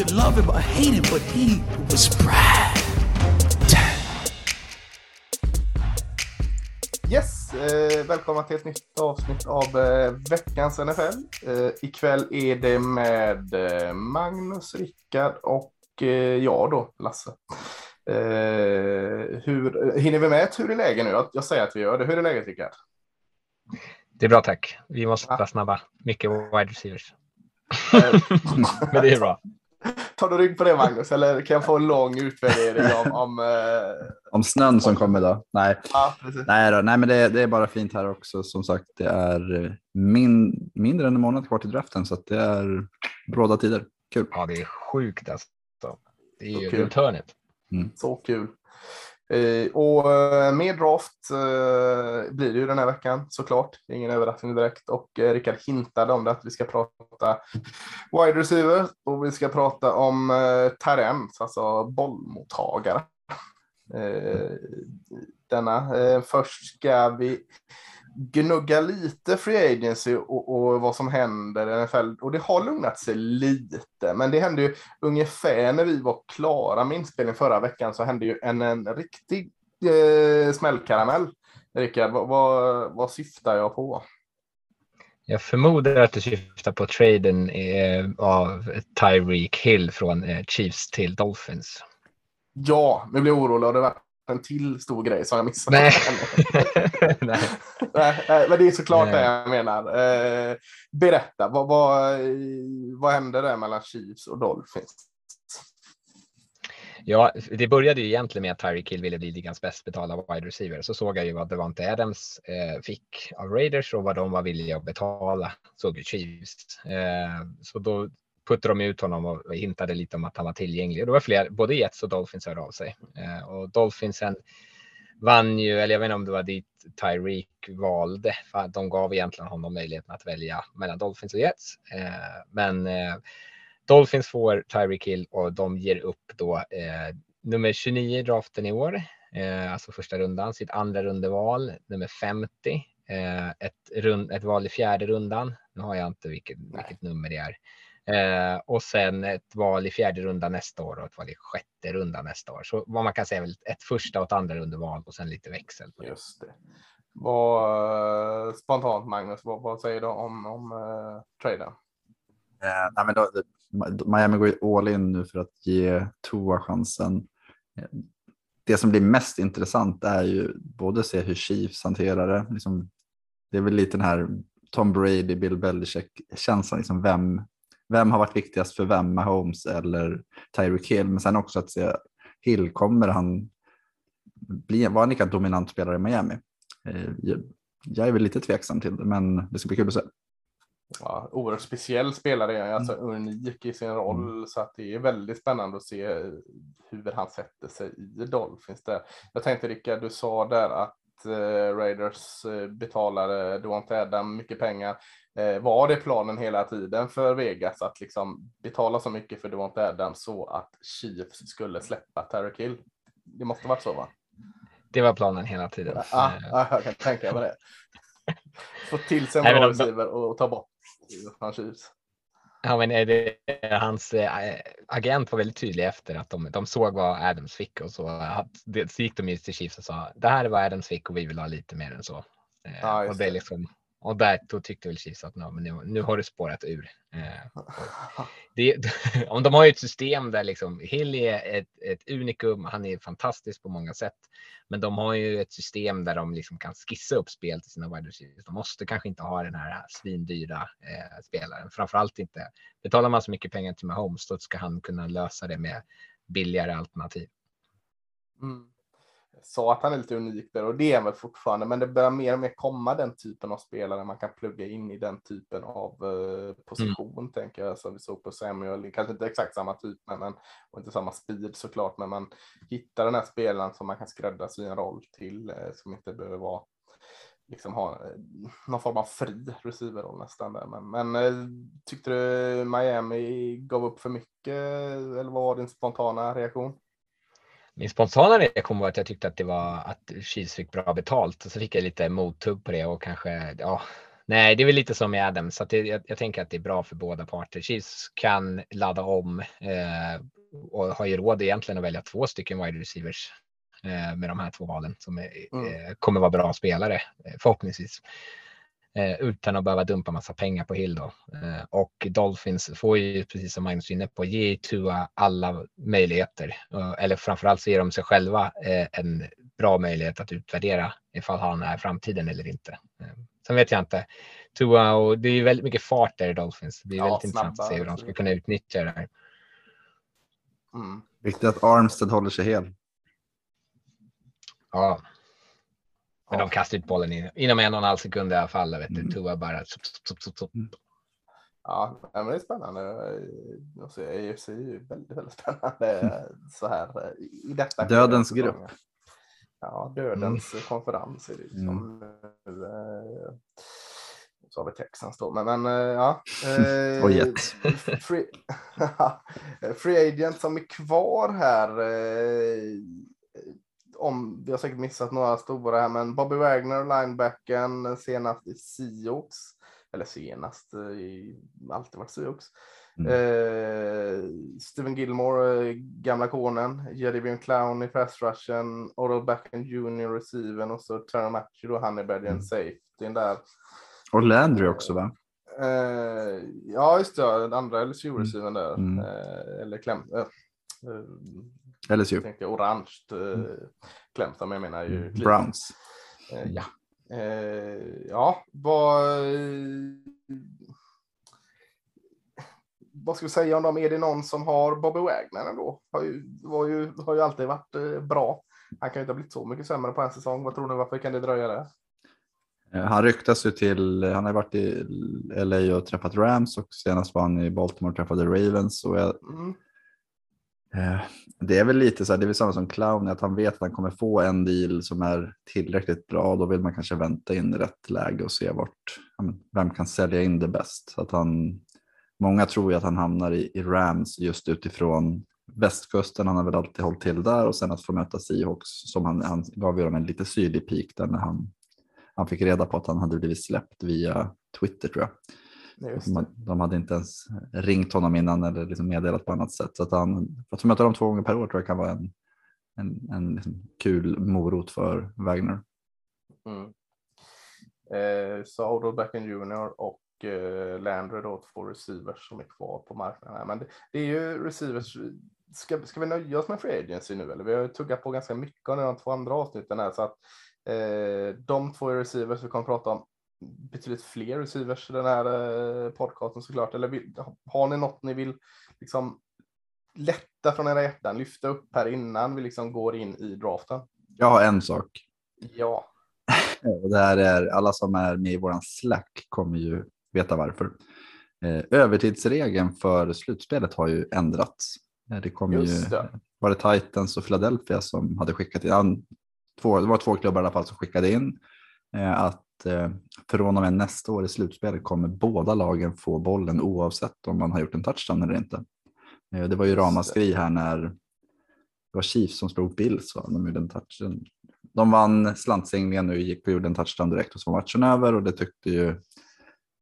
Could love him or hate him, but he was Brad. Yes, eh, välkomna till ett nytt avsnitt av eh, veckans NFL. Eh, ikväll är det med eh, Magnus, Rickard och eh, jag då, Lasse. Eh, hur, hinner vi med ett hur är läget nu? Jag, jag säger att vi gör det. Hur är läget Rickard? Det är bra tack. Vi måste vara snabba. Mycket wide receivers. Eh, Men det är bra. Tar du rygg på det Magnus eller kan jag få en lång utvärdering om, om eh, Om snön som kommer då? Nej, ja, nej, då, nej men det, det är bara fint här också. Som sagt, det är eh, min, mindre än en månad kvar till draften så att det är bråda tider. Kul. Ja, det är sjukt alltså. Det är ju kul. runt hörnet. Så kul. Eh, och eh, mer draft eh, blir det ju den här veckan såklart. Ingen överraskning direkt. Och Rickard hintade om det att vi ska prata wide receiver och vi ska prata om terrens, alltså bollmottagare. Denna. Först ska vi gnugga lite free agency och, och vad som händer i NFL. Och det har lugnat sig lite, men det hände ju ungefär när vi var klara med inspelning förra veckan så hände ju en, en riktig eh, smällkaramell. Rickard, vad, vad, vad syftar jag på? Jag förmodar att du syftar på traden eh, av Tyreek Hill från eh, Chiefs till Dolphins. Ja, nu blir jag orolig och det var en till stor grej som jag missade. Nej. Nej. Nej, nej, men det är såklart det jag menar. Eh, berätta, vad, vad, vad hände där mellan Chiefs och Dolphins? Ja, det började ju egentligen med att Tyreek Hill ville bli ligans bäst betalda wide receiver. Så såg jag ju vad Devante Adams eh, fick av Raiders och vad de var villiga att betala. Såg ju Chiefs. Eh, så då puttade de ut honom och hintade lite om att han var tillgänglig. Och det var fler, både Jets och Dolphins hörde av sig. Eh, och Dolphinsen vann ju, eller jag vet inte om det var dit Tyreek valde. För de gav egentligen honom möjligheten att välja mellan Dolphins och Jets. Eh, men eh, Dolphins får Tyreek Hill och de ger upp då eh, nummer 29 i draften i år, alltså första rundan, sitt andra rundeval, nummer 50, eh, ett, rund, ett val i fjärde rundan. Nu har jag inte vilket, vilket nummer det är. Eh, och sen ett val i fjärde rundan nästa år och ett val i sjätte rundan nästa år. Så vad man kan säga är väl ett första och ett andra rundeval och sen lite växel. På det. Just det. Vad, eh, spontant Magnus, vad, vad säger du om, om uh, traden? Eh, nej, men då, Miami går ju all in nu för att ge Tua chansen. Eh, Det som blir mest intressant är ju både att se hur Chiefs hanterar det. Liksom, det är väl lite den här Tom Brady, Bill Belichick-känslan. Liksom vem, vem har varit viktigast för vem, Mahomes eller Tyreek Hill? Men sen också att se Hill, kommer han bli, vara en lika dominant spelare i Miami? Eh, Jag, är väl lite tveksam till det, men det ska bli kul att se. Ja, oerhört speciell spelare, alltså unik i sin roll, så att det är väldigt spännande att se hur han sätter sig i Dolphins. Där. Jag tänkte Rickard, du sa där att eh, Raiders eh, betalade Devonte Adam mycket pengar. Eh, var det planen hela tiden för Vegas att liksom betala så mycket för Devonte Adam så att Chiefs skulle släppa Tyreek Hill? Det måste varit så va? Det var planen hela tiden. Ja, Eh, ja, jag kan tänka mig det. Få till sig en bra receiver och ta bort från Chiefs. Ja, men det, hans eh, agent var väldigt tydlig efter att de, de såg vad Adams fick och så, så gick de ju till Chiefs och sa det här är vad Adams fick och vi vill ha lite mer än så. Eh, Ja, just och det är liksom, och där då tyckte väl Chiefs att "Nå, men nu, nu har du spårat ur. Eh, det, om de har ju ett system där liksom Hill är ett, ett unikum. Han är fantastisk på många sätt, men de har ju ett system där de liksom kan skissa upp spel till sina wide receivers. De måste kanske inte ha den här svindyra eh, spelaren, framförallt inte betalar man så mycket pengar till Mahomes, då ska han kunna lösa det med billigare alternativ. Mm. Sa att han är lite unik där och det är han väl fortfarande, men det börjar mer och mer komma den typen av spelare man kan plugga in i den typen av eh, position, mm. tänker jag, som vi såg på Samuel, kanske inte exakt samma typ, men, men och inte samma speed såklart, men man hittar den här spelaren som man kan skräddarsy en roll till, eh, som inte behöver vara liksom ha eh, någon form av fri receiverroll nästan där. Men, men eh, tyckte du Miami gav upp för mycket eller vad var din spontana reaktion? Min spontana reaktion var att jag tyckte att det var att Chiefs fick bra betalt och så fick jag lite mothugg på det och kanske ja, Nej, det är väl lite som med Adams, så det, jag, jag, tänker att det är bra för båda parter. Chiefs kan ladda om eh, och har ju råd egentligen att välja två stycken wide receivers Eh, med de här två valen som är, mm. Eh, kommer vara bra spelare eh, förhoppningsvis. Utan att behöva dumpa massa pengar på Hill då. och Dolphins får ju, precis som Magnus inne på, ge Tua alla möjligheter. eller framförallt så ger de sig själva en bra möjlighet att utvärdera ifall han är framtiden eller inte. Sen vet jag inte. Tua och det är ju väldigt mycket fart där i Dolphins. Det är ja, väldigt intressant att se hur de ska kunna utnyttja det här. Mm. Viktigt att Armstead håller sig hel. Ja. Men ja. de kastar ut bollen in, inom en och en halv sekund i alla fall. Vet du. Mm. Tua bara... Sup, sup, sup, mm. Ja, men det är spännande. Alltså, AFC är ju väldigt, väldigt spännande så här i detta. Dödens grupp. Ja, dödens mm. konferens är det ju som mm. Eh, så har vi Texans då, men, men eh, ja. Eh, och Jets. Free, free agent som är kvar här. Eh, om, vi har säkert missat några stora här, men Bobby Wagner, linebacken, senast i Seahawks. Eller senast, eh, i, alltid varit Seahawks. Mm. Eh, Steven Gilmore, eh, gamla konen, Jadivian Clown i fast rushen, Oral Backen Jr. receiven och så Terry Matchy då, Honeybadger mm. safetyn där. Och Landry också va? Eh, ja, just det, den andra LSU-receiven där. Mm. Eh, eller kläm, eh, LSU. Jag tänkte orange mm. Clemson, jag menar ju mm. Browns. Eh, ja. Eh, ja, vad... Vad ska vi säga om dem? Är det någon som har Bobby Wagner ändå? Har ju, var ju, har ju alltid varit eh, bra. Han kan ju inte ha blivit så mycket sämre på en säsong. Vad tror ni? Varför kan det dröja där? Han ryktas ju till, han har varit i LA och träffat Rams och senast var han i Baltimore och träffade Ravens. Och jag, mm. Eh, det är väl lite så här, det är väl samma som clown, att han vet att han kommer få en deal som är tillräckligt bra. Då vill man kanske vänta in rätt läge och se vart, vem kan sälja in det bäst. Att han, många tror ju att han hamnar i, i Rams just utifrån västkusten. Han har väl alltid hållit till där och sen att få möta Seahawks som han, han gav ju dem en lite syrlig peak där när han, han fick reda på att han hade blivit släppt via Twitter tror jag. De, de, hade inte ens ringt honom innan eller liksom meddelat på annat sätt. Så att han, att få möta dem två gånger per år tror jag kan vara en, en, en liksom kul morot för Wagner. Mm. Eh, så Odell Beckham Jr och eh, Landry då två receivers som är kvar på marknaden. Men det, det, är ju receivers. Ska, ska vi nöja oss med free agency nu eller? Vi har ju tuggat på ganska mycket under de två andra avsnitten här så att eh, de två receivers vi kommer att prata om betydligt fler receivers i den här eh, podcasten såklart. Eller vill, har ni något ni vill liksom lätta från era hjärtan, lyfta upp här innan vi liksom går in i draften? Jag har en sak. Ja. det här är alla som är med i våran Slack kommer ju veta varför. Eh, övertidsregeln för slutspelet har ju ändrats. Eh, det kom ju, det. var det Titans och Philadelphia som hade skickat in, två, det var två klubbar i alla fall som skickade in att från och med nästa år i slutspelet kommer båda lagen få bollen oavsett om man har gjort en touchdown eller inte. Eh, det var ju ramaskri här när det var Chiefs som slog Bills. Va? De, gjorde en touchdown. de vann slantsinglingen och gick och gjorde en touchdown direkt och så var matchen över och det tyckte ju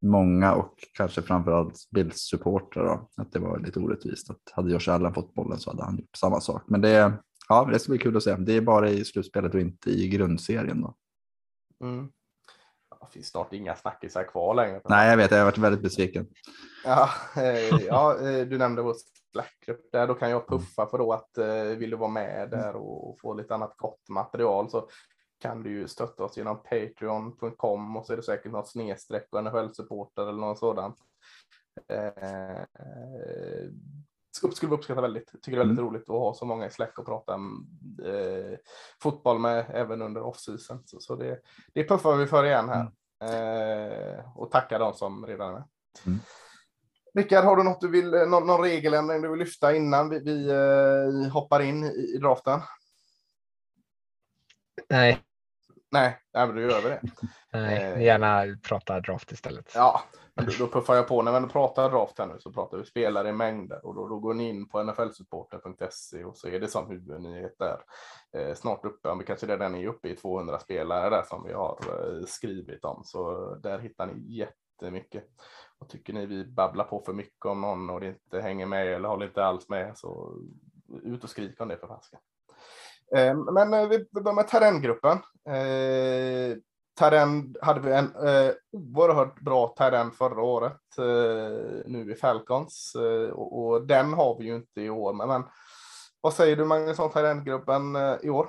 många och kanske framförallt Bills supportrar att det var lite orättvist. Att hade Josh Allen fått bollen så hade han gjort samma sak. Men det, ja, det ska bli kul att se. Det är bara i slutspelet och inte i grundserien. Då. Mm finns snart inga snackisar kvar längre. Nej, jag vet, jag har varit väldigt besviken. Ja, eh, ja eh, du nämnde vår Slackgrupp där, då kan jag puffa för då att eh, vill du vara med där och få lite annat gott material så kan du ju stötta oss genom patreon.com och så är det säkert något snedstreck och NHL-supporter eller något sådant. Eh, skulle vi uppskatta väldigt. Tycker det är väldigt mm. roligt att ha så många i Slack och prata eh, fotboll med även under off-season. Så, så det, det puffar vi för igen här. Eh, och tackar de som redan är med. Mm. Rickard, har du något du vill, någon, någon regeländring du vill lyfta innan vi, vi eh, hoppar in i, i draften? Nej, Nej, nej men då gör vi det. nej Eh. gärna prata draft istället. Ja, men då, då puffar jag på. När vi pratar draft här nu så pratar vi spelare i mängder och då, då går ni in på nflsupporter.se och så är det som huvudnyhet där. Eh, snart uppe, om vi kanske redan är uppe i 200 spelare där som vi har eh, skrivit om. Så där hittar ni jättemycket. Och tycker ni vi babblar på för mycket om någon och det inte hänger med eller håller inte alls med så ut och skrik om det för fasken. Eh, men eh, vi börjar med Terrengruppen. Eh, Taren hade vi en eh, oerhört bra Taren förra året, eh, nu i Falcons, eh, och, och den har vi ju inte i år. Men, men vad säger du Magnus om Taren-gruppen eh, i år?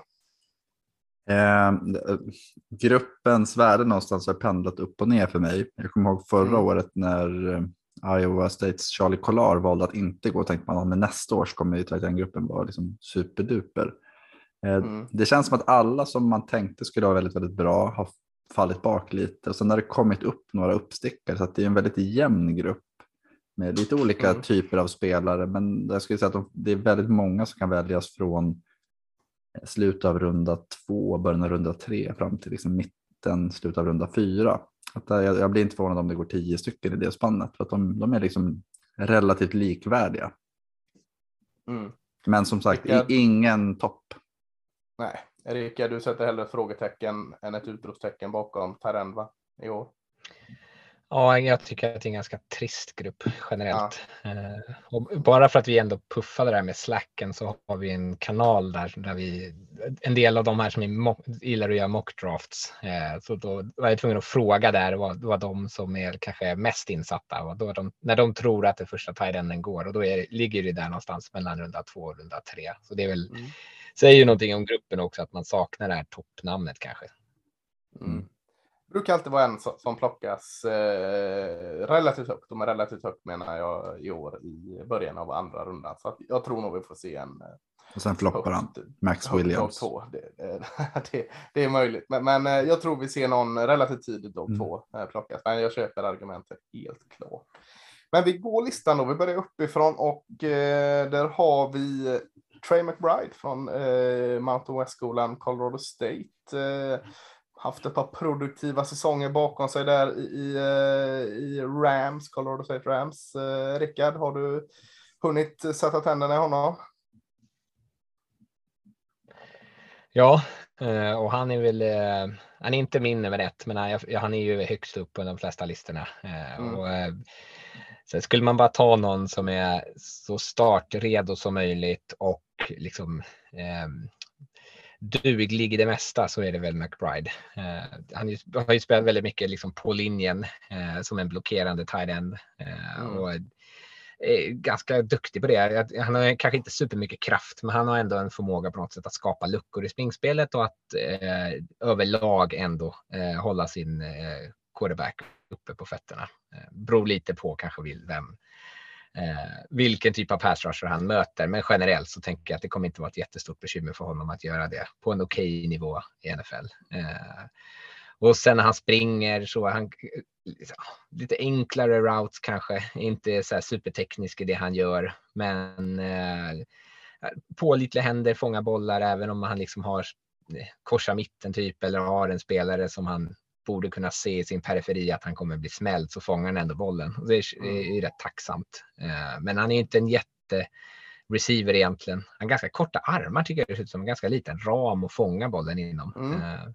Eh, gruppens värde någonstans har pendlat upp och ner för mig. Jag kommer ihåg förra Mm. året när eh, Iowa States Charlie Collar valde att inte gå. Tänkte man att nästa år så kommer ju gruppen vara liksom superduper. Eh, Mm. Det känns som att alla som man tänkte skulle vara väldigt, väldigt bra har fallit bak lite och sen har det kommit upp några uppstickare så att det är en väldigt jämn grupp med lite olika Mm. typer av spelare. Men jag skulle säga att de, det är väldigt många som kan väljas från slutet av runda två, början av runda tre fram till liksom mitten, slutet av runda fyra. Att där, jag, jag blir inte förvånad om det går tio stycken i det spannet för att de, de är liksom relativt likvärdiga. Mm. Men som sagt, Rickard? ingen topp. Nej, Erika, du sätter hellre frågetecken än ett utropstecken bakom Taren va? i år. Ja, jag tycker att det är en ganska trist grupp generellt. Eh, och bara för att vi ändå puffade där med slacken så har vi en kanal där, där vi, en del av de här som gillar att göra mockdrafts. Eh, så då var jag tvungen att fråga där vad, vad de som är kanske mest insatta, och då de, när de tror att det första tight går och då är, ligger det där någonstans mellan runda två och runda tre. Så det är väl, Mm. Säger ju någonting om gruppen också att man saknar det här toppnamnet kanske. Mm. Det brukar alltid vara en som, plockas eh, relativt högt, och med relativt högt menar jag i år i början av andra rundan. Så att jag tror nog vi får se en eh, Och sen floppar han. högt- Max Williams. Det, eh, det, det är möjligt, men, men eh, jag tror vi ser någon relativt tidigt dag Mm. två eh, plockas. Men jag köper argumentet helt klart. Men vi går listan då. Vi börjar uppifrån och eh, där har vi Trey McBride från eh, Mountain West-skolan Colorado State. Eh, haft ett par produktiva säsonger bakom sig där i, i, eh, i Rams, Colorado State Rams. Eh, Rickard, har du hunnit sätta tänderna i honom? Ja, eh, och han är väl, eh, han är inte min nummer ett, men han, är ju högst upp på de flesta listorna. Mm. Och, så skulle man bara ta någon som är så startredo som möjligt och liksom eh, duglig i det mesta så är det väl McBride. Eh, han har ju spelat väldigt mycket liksom på linjen eh, som en blockerande tight end. Eh, Mm. och är ganska duktig på det. Han har kanske inte supermycket kraft, men han har ändå en förmåga på något sätt att skapa luckor i springspelet och att eh, överlag ändå eh, hålla sin eh, quarterback uppe på fötterna. Eh, beror lite på kanske vem, eh, vilken typ av pass rusher han möter, men generellt så tänker jag att det kommer inte vara ett jättestort bekymmer för honom att göra det på en okej nivå i NFL. Eh, och sen när han springer så är han liksom, lite enklare routes kanske, inte så här superteknisk i det han gör, men eh, pålitliga händer, fånga bollar även om han liksom har eh, korsa mitten typ eller har en spelare som han borde kunna se i sin periferi att han kommer bli smälld så fångar han ändå bollen. Det är, är, är rätt tacksamt. Eh, men han är inte en jätte receiver egentligen. Han har ganska korta armar tycker jag det ser ut som. En ganska liten ram att fånga bollen inom. Mm. Eh,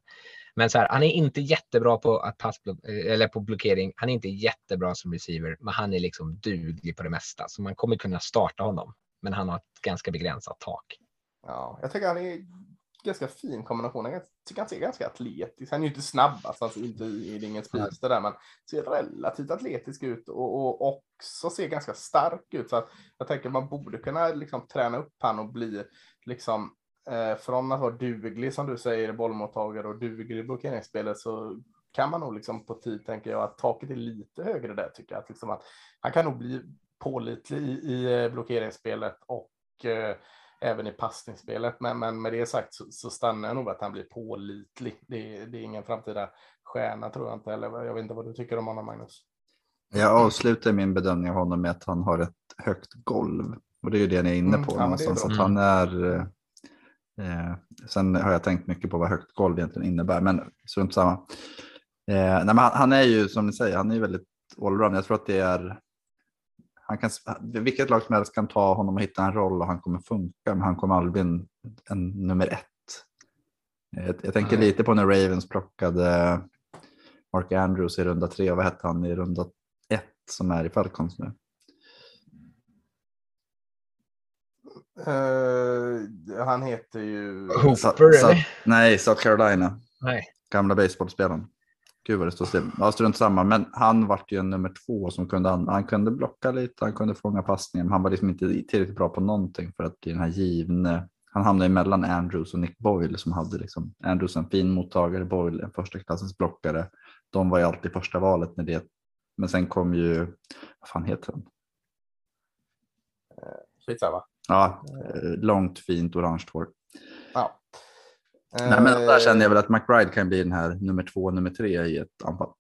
men så här, han är inte jättebra på att passblock, eller på blockering. Han är inte jättebra som receiver, men han är liksom duglig på det mesta. Så man kommer kunna starta honom. Men han har ett ganska begränsat tak. Ja, jag tycker han är ganska fin kombination. Jag tycker han ser ganska atletisk. Han är ju inte snabbast, alltså inte är det ingen speedster där, men ser relativt atletisk ut och, och också ser ganska stark ut. Så jag tänker man borde kunna liksom träna upp han och bli liksom eh, från att vara duglig som du säger bollmottagare och duglig i blockeringsspelet så kan man nog liksom på tid tänker jag att taket är lite högre där tycker jag. Att liksom att han kan nog bli pålitlig i, i eh, blockeringsspelet och eh, även i passningsspelet. Men, men med det sagt så, så stannar jag nog att han blir pålitlig. Det, det är ingen framtida stjärna tror jag inte. Eller jag vet inte vad du tycker om honom Magnus? Jag avslutar min bedömning av honom med att han har ett högt golv. Och det är ju det ni är inne Mm, på ja, är någonstans. bra. Att han är, eh, sen har jag tänkt mycket på vad högt golv egentligen innebär. Men strunt samma. Eh, nej, men han, han är ju som ni säger, han är ju väldigt allround. Jag tror att det är han kan, vilket lag som helst kan ta honom och hitta en roll och han kommer funka, men han kommer aldrig bli en, en nummer ett. Eh, Jag, jag tänker Nej. lite på när Ravens plockade Mark Andrews i runda tre, vad hette han i runda ett som är i Falcons nu? Eh, han heter ju... Hooper Sa- eller? Sa- nej, South Carolina, Nej. gamla baseballspelaren. Gud vad det står still. Ja, strunt samma, men han vart ju en nummer två som kunde, an- han kunde blocka lite, han kunde fånga passningen, men han var liksom inte tillräckligt bra på någonting för att bli den här givne. Han hamnade mellan Andrews och Nick Boyle som hade liksom, Andrews en fin mottagare, Boyle en första klassens blockare. De var ju alltid första valet när det, men sen kom ju, vad fan heter han? Skitsamma. Ja, eh, långt fint orange hår. Ja. Nej, men där Eh, känner jag väl att McBride kan bli den här nummer två, nummer tre i ett anfall.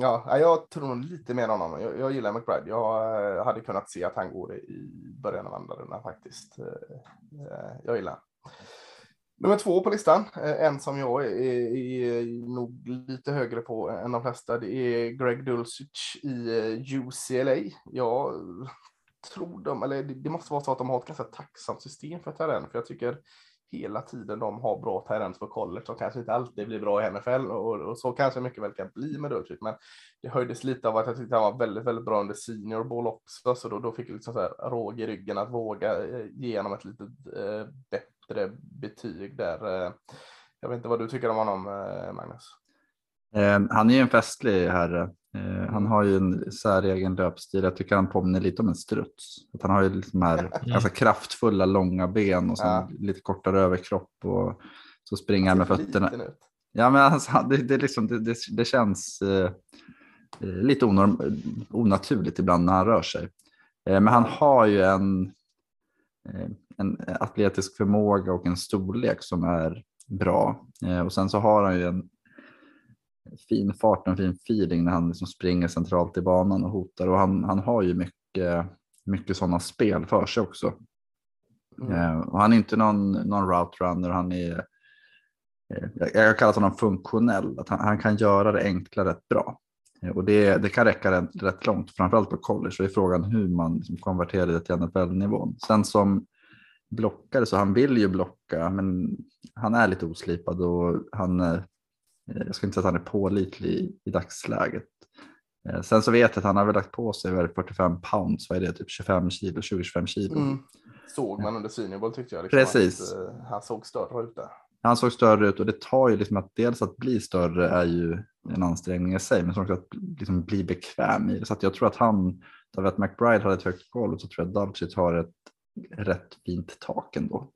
Ja, ja, jag tror lite mer än honom. Jag, jag gillar McBride. Jag eh, hade kunnat se att han går i början av andra rundan faktiskt. Eh, Jag gillar. Nummer två på listan, en som jag är, är, är nog lite högre på än de flesta, det är Greg Dulcich i UCLA. Jag tror de, eller det det måste vara så att de har ett ganska tacksamt system för terräng, för jag tycker hela tiden de har bra tyrants på college som kanske inte alltid blir bra i NFL och, och så kanske mycket väl kan bli med Dulcich, men det höjdes lite av att jag tyckte han var väldigt, väldigt bra under senior ball också, så då, då fick jag liksom så här råg i ryggen att våga eh, ge honom ett lite eh, bättre betyg där. Eh, jag vet inte vad du tycker om honom, eh, Magnus? Eh, han är ju en festlig herre. Eh, Mm. han har ju en säregen löpstil. Jag tycker han påminner lite om en struts. Att han har ju liksom här ganska kraftfulla långa ben och Ja. lite kortare överkropp och så springer han med fötterna. Ja, men alltså, det, det, liksom, det, det, det känns eh, eh, lite onorm, onaturligt ibland när han rör sig. Eh, men han har ju en, eh, en atletisk förmåga och en storlek som är bra. Eh, och sen så har han ju en fin fart och fin feeling när han liksom springer centralt i banan och hotar. Och han, han har ju mycket, mycket sådana spel för sig också. Mm. Eh, och han är inte någon, någon route runner, han är eh, jag, jag har kallat honom funktionell, att han, han kan göra det enkla rätt bra. Eh, och det, det kan räcka rätt, rätt långt, framförallt på college. Så är frågan hur man liksom konverterar det till NFL-nivån. Sen som blockare så han vill ju blocka, men han är lite oslipad och han, jag ska inte säga att han är pålitlig i, i dagsläget. Eh, Sen så vet jag att han har väl lagt på sig väl 45 pounds, vad är det, typ 25 kilo, 20-25 kilo. Mm. Såg man under ball tyckte jag. Liksom Precis. Att, eh, han såg större ut där. Han såg större ut och det tar ju liksom att dels att bli större är ju en ansträngning i sig, men också att liksom bli bekväm i det. Så att jag tror att han, att McBride har ett högt golv så tror jag att Dulcich har ett rätt fint tak ändå.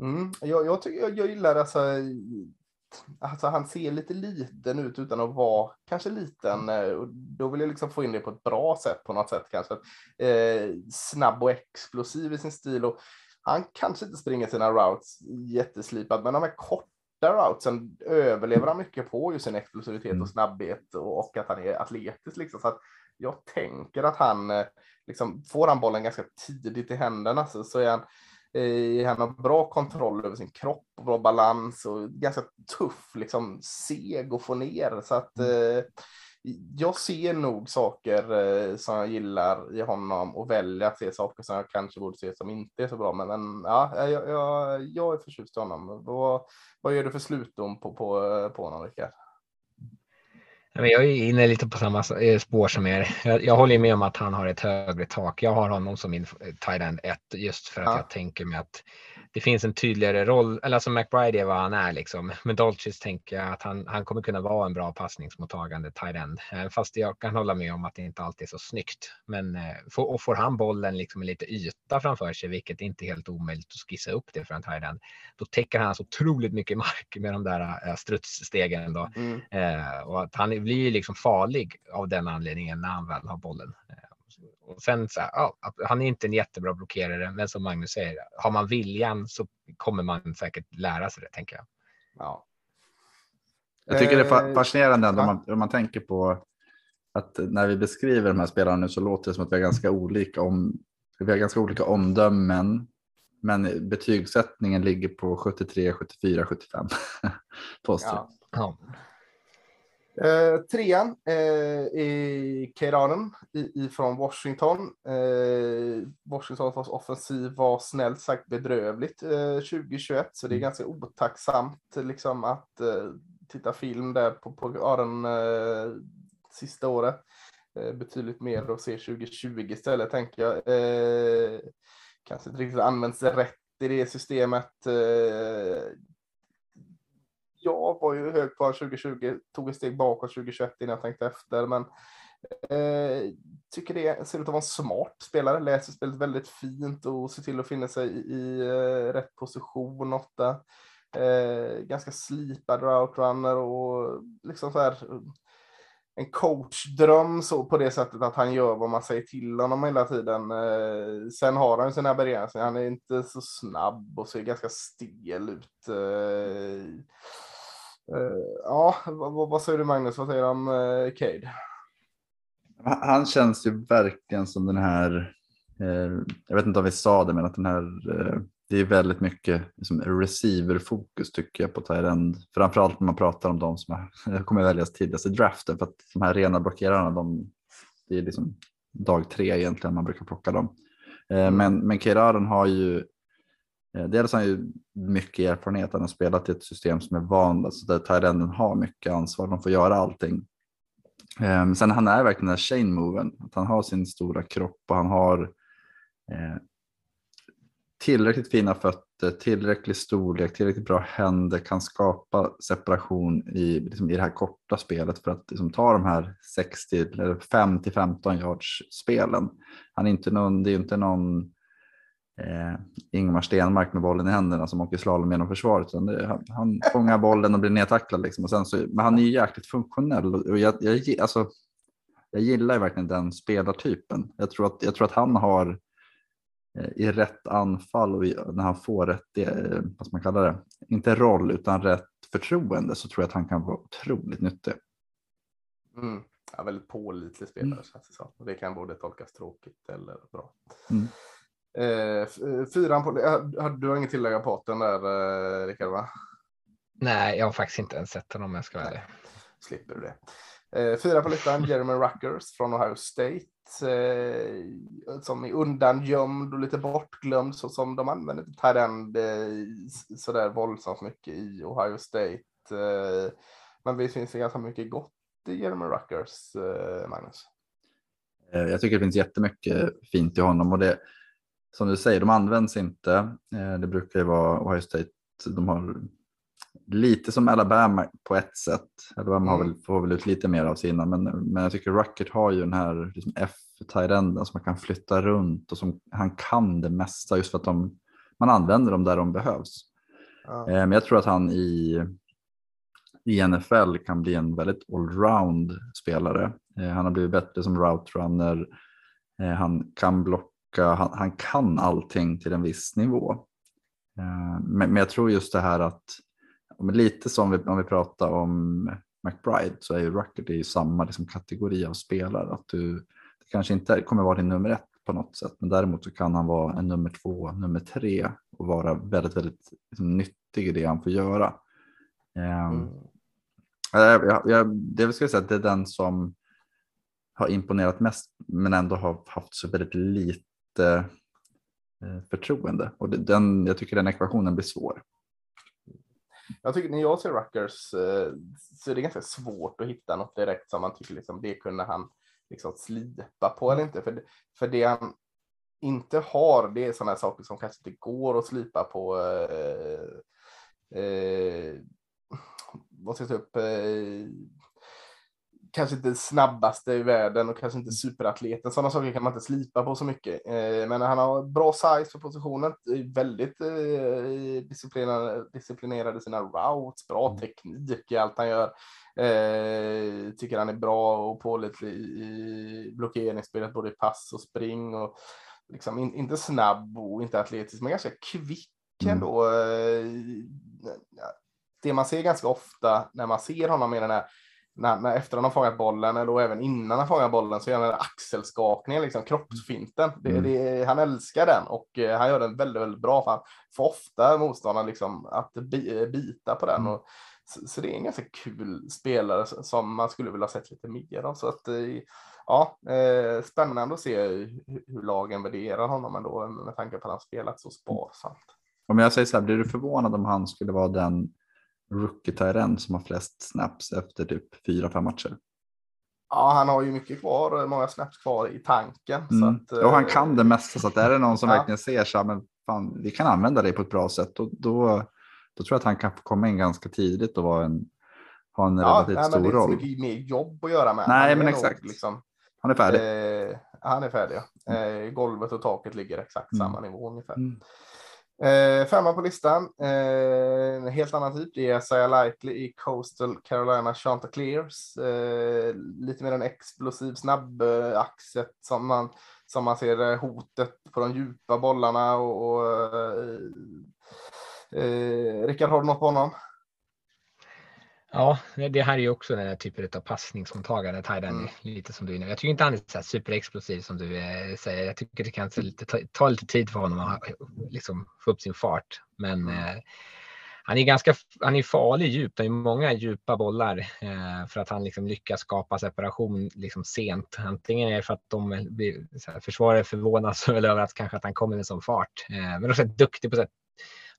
Mm. Jag, jag, tycker, jag, jag gillar alltså, alltså, han ser lite liten ut utan att vara kanske liten. eh, och Då vill jag liksom få in det på ett bra sätt på något sätt kanske. Eh, snabb och explosiv i sin stil och han kanske inte springer sina routes jätteslipad, men de här korta routesen överlever han mycket på just sin explosivitet Mm. och snabbhet och, och att han är atletisk liksom. Så att jag tänker att han eh, liksom, får han bollen ganska tidigt i händerna så, så är han Eh, Han har bra kontroll över sin kropp och bra balans och ganska tuff, liksom seg att få ner. Så att eh, jag ser nog saker eh, som jag gillar i honom och väljer att se saker som jag kanske borde se som inte är så bra. Men, men ja, jag, jag, jag är förtjust i honom. Vad, vad gör du för slutdom på, på, på honom, Rickard? Men Jag är inne lite på samma eh, spår som er. Jag, jag håller med om att han har ett högre tak. Jag har honom som min tight end 1 just för att Ja. jag tänker mig att det finns en tydligare roll. Eller alltså McBride är vad han är liksom. Men Dolchis tänker jag att han, han kommer kunna vara en bra passningsmottagande tight end. Eh, Fast jag kan hålla med om att det inte alltid är så snyggt. Men eh, får, och får han bollen liksom med lite yta framför sig, vilket inte är helt omöjligt att skissa upp det för en tight end, då täcker han så otroligt mycket mark med de där eh, strutsstegen. Då. Mm. Och att han blir liksom farlig av den anledningen när han väl har bollen. Och sen så här, ja, han är inte en jättebra blockerare, men som Magnus säger, har man viljan så kommer man säkert lära sig det, tänker jag. Ja. Jag tycker det är Eh, fascinerande ändå ja. om man, om man tänker på att när vi beskriver de här spelarna nu så låter det som att vi har ganska olika, om, vi har ganska olika omdömen. Men betygssättningen ligger på 73, 74, 75 poster. Ja. Ja. Eh, trean eh, är Keiranen i- ifrån Washington. Eh, Washingtons offensiv var snällt sagt bedrövligt eh, 2021, så det är ganska otacksamt liksom, att eh, titta film där på, på Aron eh, sista året. Eh, betydligt mer att se 2020 istället, tänker jag. Eh, kanske inte riktigt används rätt i det systemet. Jag var ju hög på 2020, tog ett steg bakåt 2021 innan jag tänkte efter, men eh, tycker det ser ut att vara en smart spelare, läser spelet väldigt fint och ser till att finna sig i, i eh, rätt position ofta. Eh, ganska slipad routrunner och liksom så här en coachdröm så på det sättet att han gör vad man säger till honom hela tiden. Eh, sen har han ju sina begränsningar. Han är inte så snabb och ser ganska stel ut. Eh, ja, vad, vad- säger du Magnus? Vad säger du om eh, Cade? Han han känns ju verkligen som den här, eh, jag vet inte om vi sa det, men att den här, eh, det är väldigt mycket liksom, receiver-fokus tycker jag på Tyrend. Framförallt när man pratar om de som kommer väljas tidigast i draften, för att de här rena blockerarna, de, det är liksom dag tre egentligen man brukar plocka dem. Eh, men, men Keiraden har ju, eh, Eh, dels har han ju mycket erfarenhet, han har spelat i ett system som är van, alltså där Tyrenden har mycket ansvar, de får göra allting. Um, sen han är verkligen den här chain moven, att han har sin stora kropp och han har eh, tillräckligt fina fötter, tillräcklig storlek, tillräckligt bra händer, kan skapa separation i, liksom, i det här korta spelet för att liksom, ta de här 60 eller 5 till 15 yards spelen. Han är inte någon, det är inte någon eh, Ingmar Stenmark med bollen i händerna som åker slalom genom försvaret. Det, han, han fångar bollen och blir nedtacklad. Liksom. Och sen så, men han är ju jäkligt funktionell. Och jag, jag, alltså, jag gillar verkligen den spelartypen. Jag tror att, jag tror att han har eh, i rätt anfall och i, när han får rätt, eh, vad man kalla det, inte roll utan rätt förtroende så tror jag att han kan vara otroligt nyttig. Mm. Ja, väldigt pålitlig spelare känns det som. Och det kan både tolkas tråkigt eller bra. Mm. Eh, eh, fyran på, eh, du har inget tillägga på den där eh, Rickard va? Nej, jag har faktiskt inte ens sett honom om jag ska vara ärlig. slipper du det. Eh, fyra på listan, Jeremy Ruckers från Ohio State. Eh, som är undangömd och lite bortglömd så som de använder inte tight end eh, sådär våldsamt mycket i Ohio State. Eh, men visst finns det ganska mycket gott i Jeremy Ruckers, eh, Magnus? Jag tycker det finns jättemycket fint i honom och det som du säger, de används inte. Eh, Det brukar ju vara Ohio State, de har lite som Alabama på ett sätt. Alabama har Mm. väl, får väl ut lite mer av sina, men, men jag tycker Ruckert har ju den här liksom f tyrenden som man kan flytta runt och som han kan det mesta just för att de, man använder dem där de behövs. Ja. Eh, Men jag tror att han i, i NFL kan bli en väldigt allround spelare. Eh, Han har blivit bättre som route runner. Han kan blocka, han, han kan allting till en viss nivå. Eh, Men, men jag tror just det här att, lite som vi, om vi pratar om McBride så är ju Ruckert i samma liksom, kategori av spelare. Att du, det kanske inte kommer vara din nummer ett på något sätt, men däremot så kan han vara en nummer två, nummer tre och vara väldigt, väldigt liksom, nyttig i det han får göra. Eh, Mm. jag, jag, jag, det vill säga att det är den som har imponerat mest men ändå har haft så väldigt lite eh, förtroende. Och det, den, jag tycker den ekvationen blir svår. Jag tycker när jag ser Ruckers eh, så är det ganska svårt att hitta något direkt som man tycker liksom, det kunde han liksom slipa på eller inte. För, det- för det han inte har, det är sådana här saker som kanske inte går att slipa på. Eh, eh, vad ska jag ta upp? Eh, kanske inte snabbaste i världen och kanske inte superatleten. Sådana saker kan man inte slipa på så mycket. Eh, men han har bra size för positionen, väldigt eh, disciplinerad, i sina routes, bra mm. teknik i allt han gör. Eh, tycker han är bra och pålitlig i blockeringsspelet, både i pass och spring. Och liksom in, inte snabb och inte atletisk, men ganska kvick mm. ändå. Det man ser ganska ofta när man ser honom i den här när, när efter han har fångat bollen eller även innan han fångar bollen så gör han den axelskakningen, liksom kroppsfinten. Det, mm. det, han älskar den och eh, han gör den väldigt, väldigt bra. För han får ofta motståndaren liksom att bita på den. Mm. Och, så, så, det är en ganska kul spelare som man skulle vilja sett lite mer av. Så att, eh, ja, eh, spännande att se hur, lagen värderar honom ändå med tanke på att han spelat så sparsamt. Om jag säger så här, blir du förvånad om han skulle vara den rookie Tyrend som har flest snaps efter typ fyra, fem matcher? Ja, han har ju mycket kvar, många snaps kvar i tanken. Mm. Att, och han kan det mesta, så att är det någon som ja. verkligen ser så här, men fan, vi kan använda det på ett bra sätt, då, då då tror jag att han kan komma in ganska tidigt och vara en, ha en ja, relativt nej, stor roll. Det är inte mer jobb att göra med. Nej, men exakt. Nog, liksom, han är färdig. Eh, han är färdig. Ja. Eh, golvet och taket ligger exakt mm. samma nivå ungefär. Mm. Eh, femma på listan, eh, en helt annan typ. Det är Isaiah Likely i Coastal Carolina Chanticleers. Eh, lite mer en explosiv snabb eh, axet som man, som man ser eh, hotet på de djupa bollarna och, och eh, Eh, Rickard, har du något på honom? Ja, det här är ju också den här typen av passningsmottagare, Tiden, mm. lite som du är inne Jag tycker inte han är så superexplosiv som du eh, säger. Jag tycker det kan ta lite, ta lite tid för honom att liksom, få upp sin fart. Men mm. eh, han är ganska han är farlig djupt. Han är många djupa bollar eh, för att han liksom lyckas skapa separation liksom sent. Antingen är det för att de blir, försvarare förvånas över att kanske att han kommer med sån fart. Eh, men också duktig på att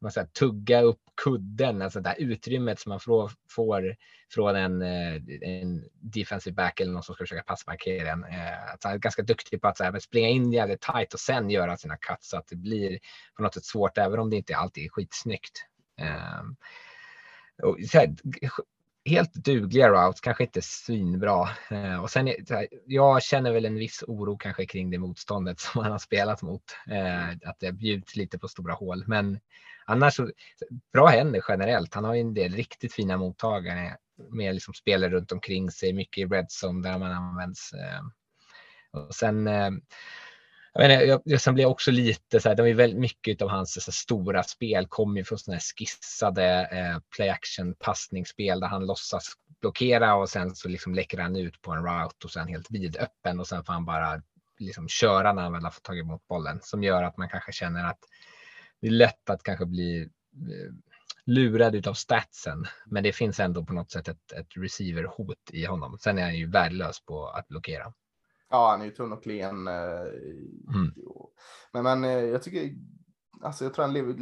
man säger, tugga upp kudden, alltså det här utrymmet som man får, får från en, eh, en defensive back eller någon som ska försöka passmarkera en. Eh, att han är ganska duktig på att här, springa in jävligt tight och sen göra sina cuts så att det blir på något sätt svårt, även om det inte alltid är skitsnyggt. Ehm, och så här, helt dugliga routes, kanske inte svinbra. Eh, och sen, här, jag känner väl en viss oro kanske kring det motståndet som han har spelat mot. Eh, att det bjuds lite på stora hål. Men annars så, bra händer generellt. Han har ju en del riktigt fina mottagare med liksom spelare runt omkring sig, mycket i red zone där man används. Eh. Och sen eh, jag, menar, jag, jag sen blir jag också lite så här, det är väldigt mycket av hans så stora spel kommer ju från sådana här skissade eh, play action passningsspel där han låtsas blockera och sen så liksom läcker han ut på en route och sen helt vidöppen och sen får han bara liksom köra när han väl har fått tag emot bollen som gör att man kanske känner att det är lätt att kanske bli eh, lurad utav statsen. Men det finns ändå på något sätt ett, ett receiver-hot i honom. Sen är han ju värdelös på att blockera. Ja, han är ju tunn och klen. Eh, mm. Men, men eh, jag tycker, alltså jag tror han lever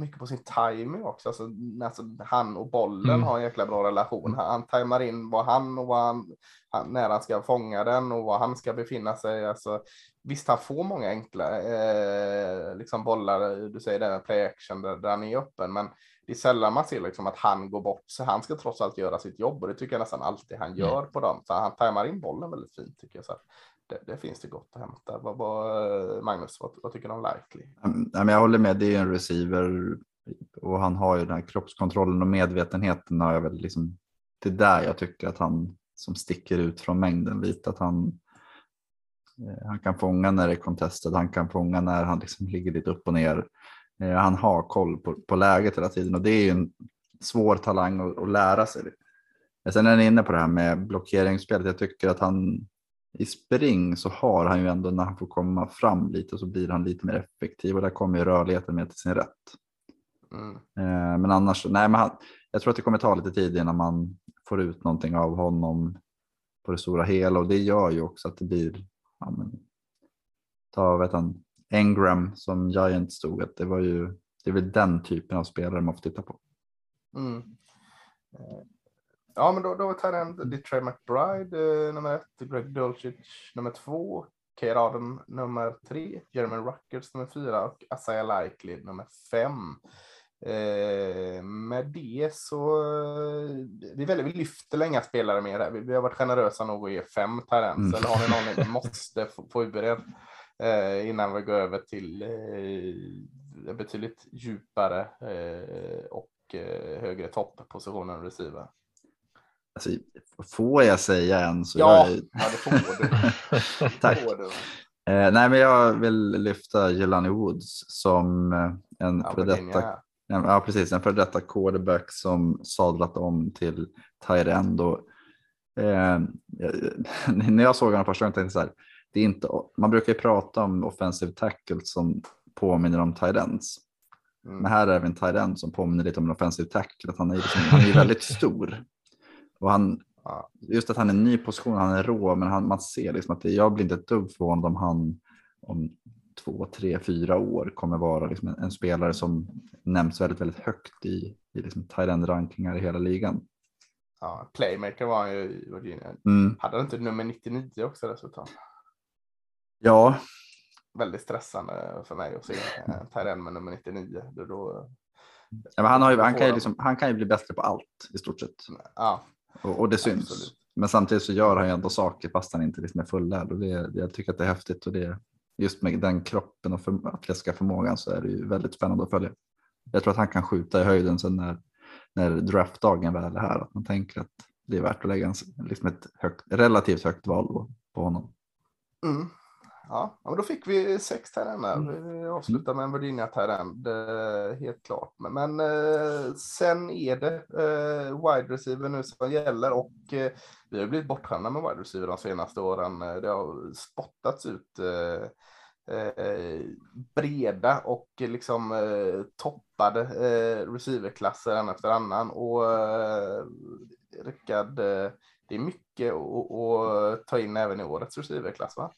mycket på sin timing också. Alltså, alltså han och bollen mm. har en jäkla bra relation. Mm. Han, han tajmar in vad han och vad han, han, när han ska fånga den och var han ska befinna sig. Alltså, visst, han får många enkla eh, liksom bollar, du säger det med play action där, där han är öppen, men det är sällan man ser liksom att han går bort, så han ska trots allt göra sitt jobb och det tycker jag nästan alltid han gör mm. på dem. Så han tajmar in bollen väldigt fint tycker jag. Så det, det, finns det gott att hämta. Vad, vad, Magnus, vad, vad tycker du om Likely? Mm, jag håller med, det är en receiver och han har ju den här kroppskontrollen och medvetenheten har jag väl liksom. Det är där jag tycker att han som sticker ut från mängden lite, att han han kan fånga när det är contested, han kan fånga när han liksom ligger lite upp och ner. Eh, han har koll på, på läget hela tiden och det är ju en svår talang att, att lära sig. Sen är ni inne på det här med blockeringsspelet. Jag tycker att han i spring så har han ju ändå när han får komma fram lite så blir han lite mer effektiv och där kommer ju rörligheten med till sin rätt. Mm. Eh, men annars, nej, men han, jag tror att det kommer ta lite tid innan man får ut någonting av honom på det stora hela och det gör ju också att det blir, ja, men, ta vet han, Engram som Giant stod, att det var ju, det är väl den typen av spelare man får titta på. Mm. Eh, ja, men då, då tar Tyrend Detroit McBride eh, nummer ett, Greg Dulcich nummer två, K. nummer tre, Jeremy Ruckers nummer fyra och Asaya Likely nummer fem. Eh, med det så eh, vi, väljer, vi lyfter länge spelare mer här. Vi, vi har varit generösa nog att ge fem Tyrens. Mm. Eller har ni någon ni måste få, få ur er eh, innan vi går över till eh, betydligt djupare eh, och högre toppposition än receiver? Alltså, får jag säga en så Ja, jag, ja det får du. Tack. Får du. Eh, nej, men jag vill lyfta Jelani Woods som en Ja, före detta, ja, precis, en före detta quarterback som sadlat om till tight end. Och, eh, när jag såg honom första gången tänkte jag så här, det är inte, man brukar ju prata om offensive tackles som påminner om tight ends. Mm. Men här är det en tight end som påminner lite om en offensive tackle. Att han, är liksom, han är ju väldigt stor. Och han, just att han är ny position, han är rå, men han, man ser liksom att det, jag blir inte ett dugg förvånad om han om två, tre, fyra år kommer vara liksom en, en spelare som nämns väldigt, väldigt högt i, i liksom rankingar i hela ligan. Ja, playmaker var han ju i Virginia. Mm. Hade han inte nummer 99 också dessutom? Ja, Väldigt stressande för mig att se en Tyrell med nummer 99. Då, då, ja, han, har ju, han, kan ju liksom, han kan ju bli bättre på allt i stort sett. ja, Och, och det syns. Absolut. Men samtidigt så gör han ju ändå saker fast han inte liksom är fullärd. Och det, jag tycker att det är häftigt. Och det, just med den kroppen och för, atletiska förmågan så är det ju väldigt spännande att följa. Jag tror att han kan skjuta i höjden sen när, när draftdagen väl är här. Att man tänker att det är värt att lägga en, liksom ett högt, relativt högt val på, honom. mm ja, men då fick vi sex Tyrell Mm. Vi avslutar med en Virginia Tyrell, helt klart. Men, men eh, sen är det eh, wide receiver nu som gäller och eh, vi har blivit bortskämda med wide receiver de senaste åren. Det har spottats ut eh, eh, breda och liksom eh, toppade eh, receiverklasser en efter annan. Och eh, Rickard, det är mycket att ta in även i årets receiverklass va?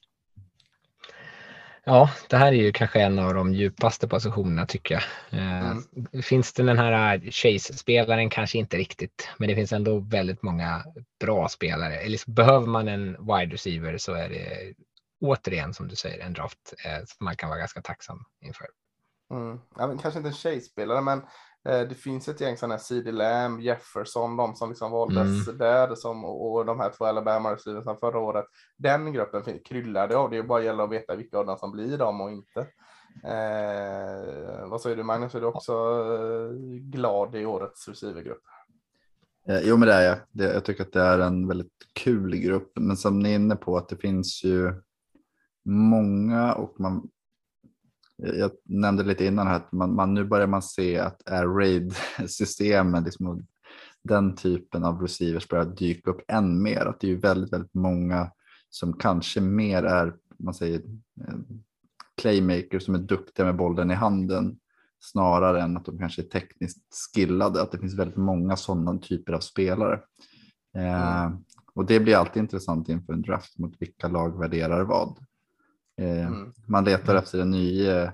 Ja, det här är ju kanske en av de djupaste positionerna tycker jag. Eh, Mm. Finns det den här Chase-spelaren kanske inte riktigt, men det finns ändå väldigt många bra spelare. Eller behöver man en wide receiver så är det återigen som du säger en draft eh, som man kan vara ganska tacksam inför. Mm. Ja, men kanske inte en tjejspelare, men eh, det finns ett gäng sådana här CD Lamb, Jefferson, de som liksom valdes där som, och, de här två Alabama receiversarna förra året. Den gruppen kryllade av. Det är bara gäller att veta vilka av dem som blir dem och inte. Eh, vad säger du Magnus? Är du också eh, glad i årets receivergrupp? Eh, jo, men det är jag. Det, jag tycker att det är en väldigt kul grupp. Men som ni är inne på att det finns ju många och man. Jag nämnde lite innan här att man, man nu börjar man se att air raid systemen, liksom, den typen av receivers börjar dyka upp än mer. Att det är väldigt, väldigt många som kanske mer är, man säger, eh, playmakers som är duktiga med bollen i handen snarare än att de kanske är tekniskt skillade. Att det finns väldigt många sådana typer av spelare. Eh, och det blir alltid intressant inför en draft mot vilka lag värderar vad. Eh, Mm. Man letar efter den nya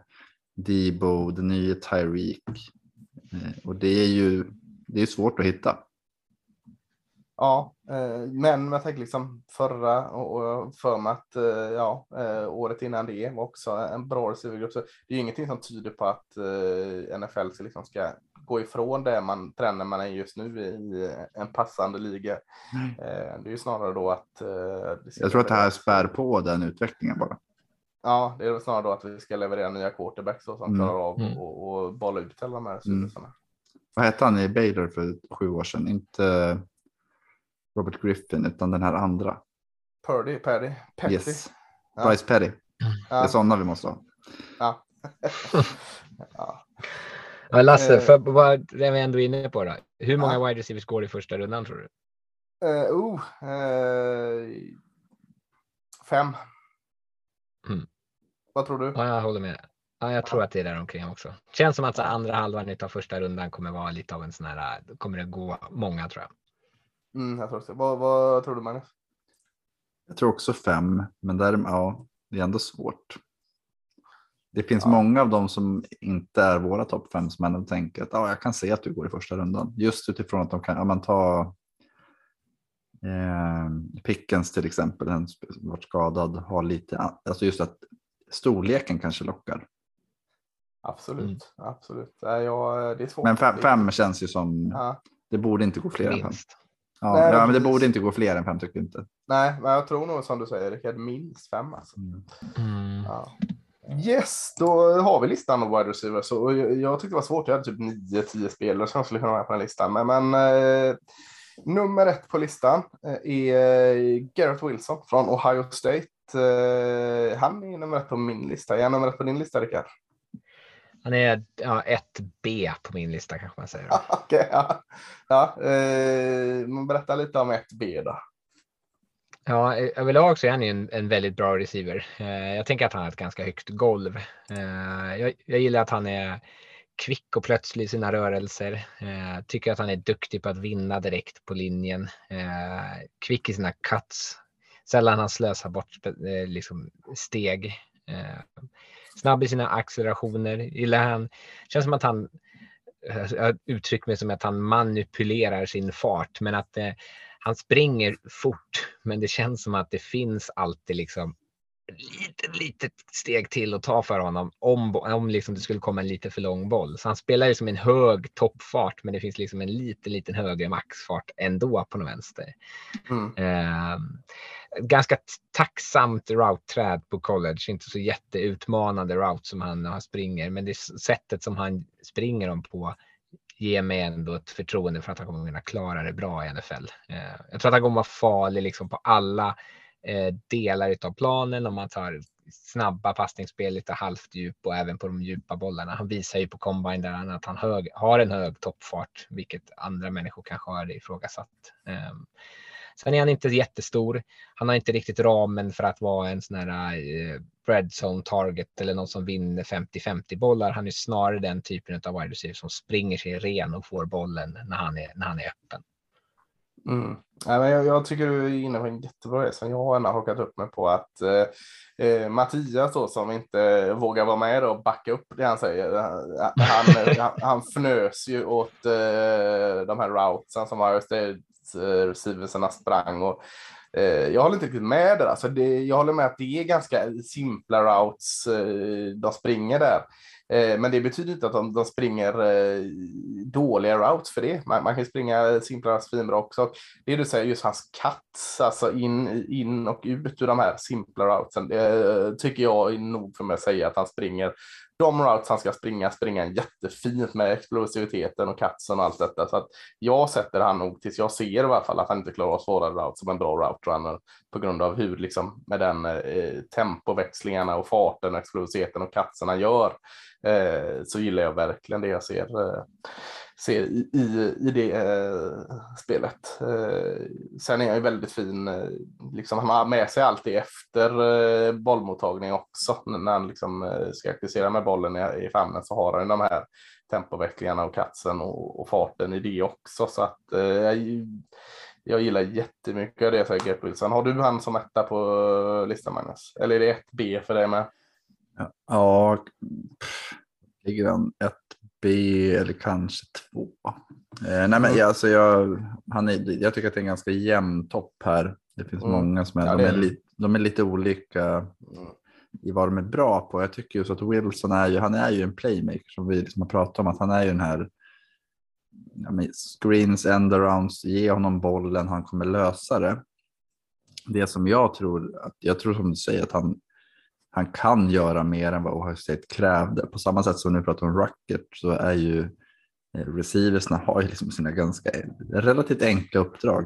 Debo, den nya Tyreek. Eh, och det är ju det är svårt att hitta. Ja, eh, men jag tänker liksom förra och för mig att eh, ja, eh, året innan det var också en bra receivergrupp. Så det är ju ingenting som tyder på att eh, NFL ska, liksom ska gå ifrån det man, trenden man är just nu i en passande liga. Eh, det är ju snarare då att. eh, Jag tror att det här spär på den utvecklingen bara. Ja, det är väl snarare då att vi ska leverera nya quarterbacks då, som Mm. klarar av Mm. och, och bolla ut alla de här receiversarna. Vad hette han i Baylor för sju år sedan? Inte Robert Griffin utan den här andra. Purdy, Paddy, Petty. Yes. Ja. Bryce Petty. Det är Ja, sådana vi måste ha. ja. ja. Ja, Lasse, Eh. för vad är vi ändå inne på då? Hur många Ja. wide receivers går i första rundan tror du? Eh, oh, eh, fem. Vad tror du? Ja, jag håller med. Ja, jag tror att det är där omkring också. Känns som att så andra halvan av första rundan kommer vara lite av en sån här, kommer det gå många tror jag. Mm, jag tror också. Vad, vad tror du Magnus? Jag tror också fem, men där, ja, det är ändå svårt. Det finns Ja. många av dem som inte är våra topp fem som ändå tänker att ja, jag kan se att du går i första rundan. Just utifrån att de kan, ja, man tar eh, Pickens till exempel, den som varit skadad, har lite, alltså just att storleken kanske lockar. Absolut, Mm. absolut. Jag, det är svårt. Men fem, fem känns ju som, Ja. det borde inte gå fler än fem. Ja, Nej, ja, men det precis. borde inte gå fler än fem tycker jag inte. Nej, men jag tror nog som du säger, Rickard, minst fem alltså. Mm. Ja. Yes, då har vi listan av wide receivers. Så jag, jag tyckte det var svårt. Jag hade typ 9-10 spelare som skulle kunna vara med på den listan. Men, men eh, nummer ett på listan eh, är Garrett Wilson från Ohio State. Eh, han är nummer ett på min lista. Är han nummer ett på din lista, Rickard? Han är ja, ett B på min lista kanske man säger. Okej, ja. ja eh, berätta lite om ett B då. Ja, överlag så är han ju en, en väldigt bra receiver. Eh, jag tänker att han har ett ganska högt golv. Eh, jag, jag gillar att han är kvick och plötslig i sina rörelser. Eh, tycker att han är duktig på att vinna direkt på linjen. Eh, kvick i sina cuts. Sällan han slösar bort eh, liksom steg. Eh, snabb i sina accelerationer. Gillar han. Känns som att han eh, jag har uttryckt mig som att han manipulerar sin fart, men att eh, han springer fort, men det känns som att det finns alltid liksom litet, litet steg till att ta för honom om, om liksom det skulle komma en lite för lång boll. Så han spelar ju som en hög toppfart, men det finns liksom en liten, liten högre maxfart ändå på den vänster. Mm. Eh, ganska tacksamt route-träd på college, inte så jätteutmanande route som han springer, men det sättet som han springer dem på ger mig ändå ett förtroende för att han kommer kunna klara det bra i NFL. Eh, jag tror att han kommer vara farlig liksom på alla Eh, delar av planen om man tar snabba passningsspel, lite halvt djup och även på de djupa bollarna. Han visar ju på combine där han att han hög, har en hög toppfart, vilket andra människor kanske har ifrågasatt. Um, sen är han inte jättestor. Han har inte riktigt ramen för att vara en sån här eh, red zone target eller någon som vinner 50-50 bollar. Han är snarare den typen av wide receiver som springer sig ren och får bollen när han är, när han är öppen. Mm. Jag, jag tycker du är inne på en jättebra grej som Jag har hakat upp mig på att eh, eh, Mattias då, som inte vågar vara med och backa upp det han säger. Eh, han, eh, han, han, fnös ju åt eh, de här routesen som Ohio State eh, sprang. Och, eh, jag håller inte riktigt med där. Alltså det, jag håller med att det är ganska simpla routes eh, de springer där. Eh, men det betyder inte att de, de springer eh, dåliga routes för det. Man, man kan springa simpla svinbra också. Det du säger, just hans cuts, alltså in, in och ut ur de här simpla routesen, det eh, tycker jag är nog för mig att säga att han springer de routes han ska springa, springa jättefint med explosiviteten och cutsen och allt detta. Så att jag sätter han nog tills jag ser i alla fall att han inte klarar av svåra routes som en bra route runner på grund av hur liksom med den eh, tempoväxlingarna och farten och explosiviteten och cutsen han gör eh, så gillar jag verkligen det jag ser, eh, ser i, i, i det eh, spelet. Eh, sen är han ju väldigt fin, eh, liksom, han har med sig alltid efter eh, bollmottagning också. När han liksom, eh, ska aktivera med bollen i, i famnen så har han de här tempovecklingarna och katsen och, och farten i det också. Så att eh, jag, jag gillar jättemycket av det säger Gert Wilson. Har du han som etta på listan Magnus? Eller är det ett B för dig med? Ja, ligger han ett B eller kanske två? Eh, nej, men jag, alltså jag, han är, jag tycker att det är en ganska jämn topp här. Det finns Mm. många som är, Ja, de, är lite, de är lite olika Mm. i vad de är bra på. Jag tycker just att Wilson är ju, han är ju en playmaker som vi liksom har pratat om. Att han är ju den här ja, screens, endarounds, ge honom bollen, han kommer lösa det. Det som jag tror, att, jag tror som du säger att han, han kan göra mer än vad Ohio State krävde. På samma sätt som nu pratar om Ruckert så är ju eh, receiversna har ju liksom sina ganska relativt enkla uppdrag.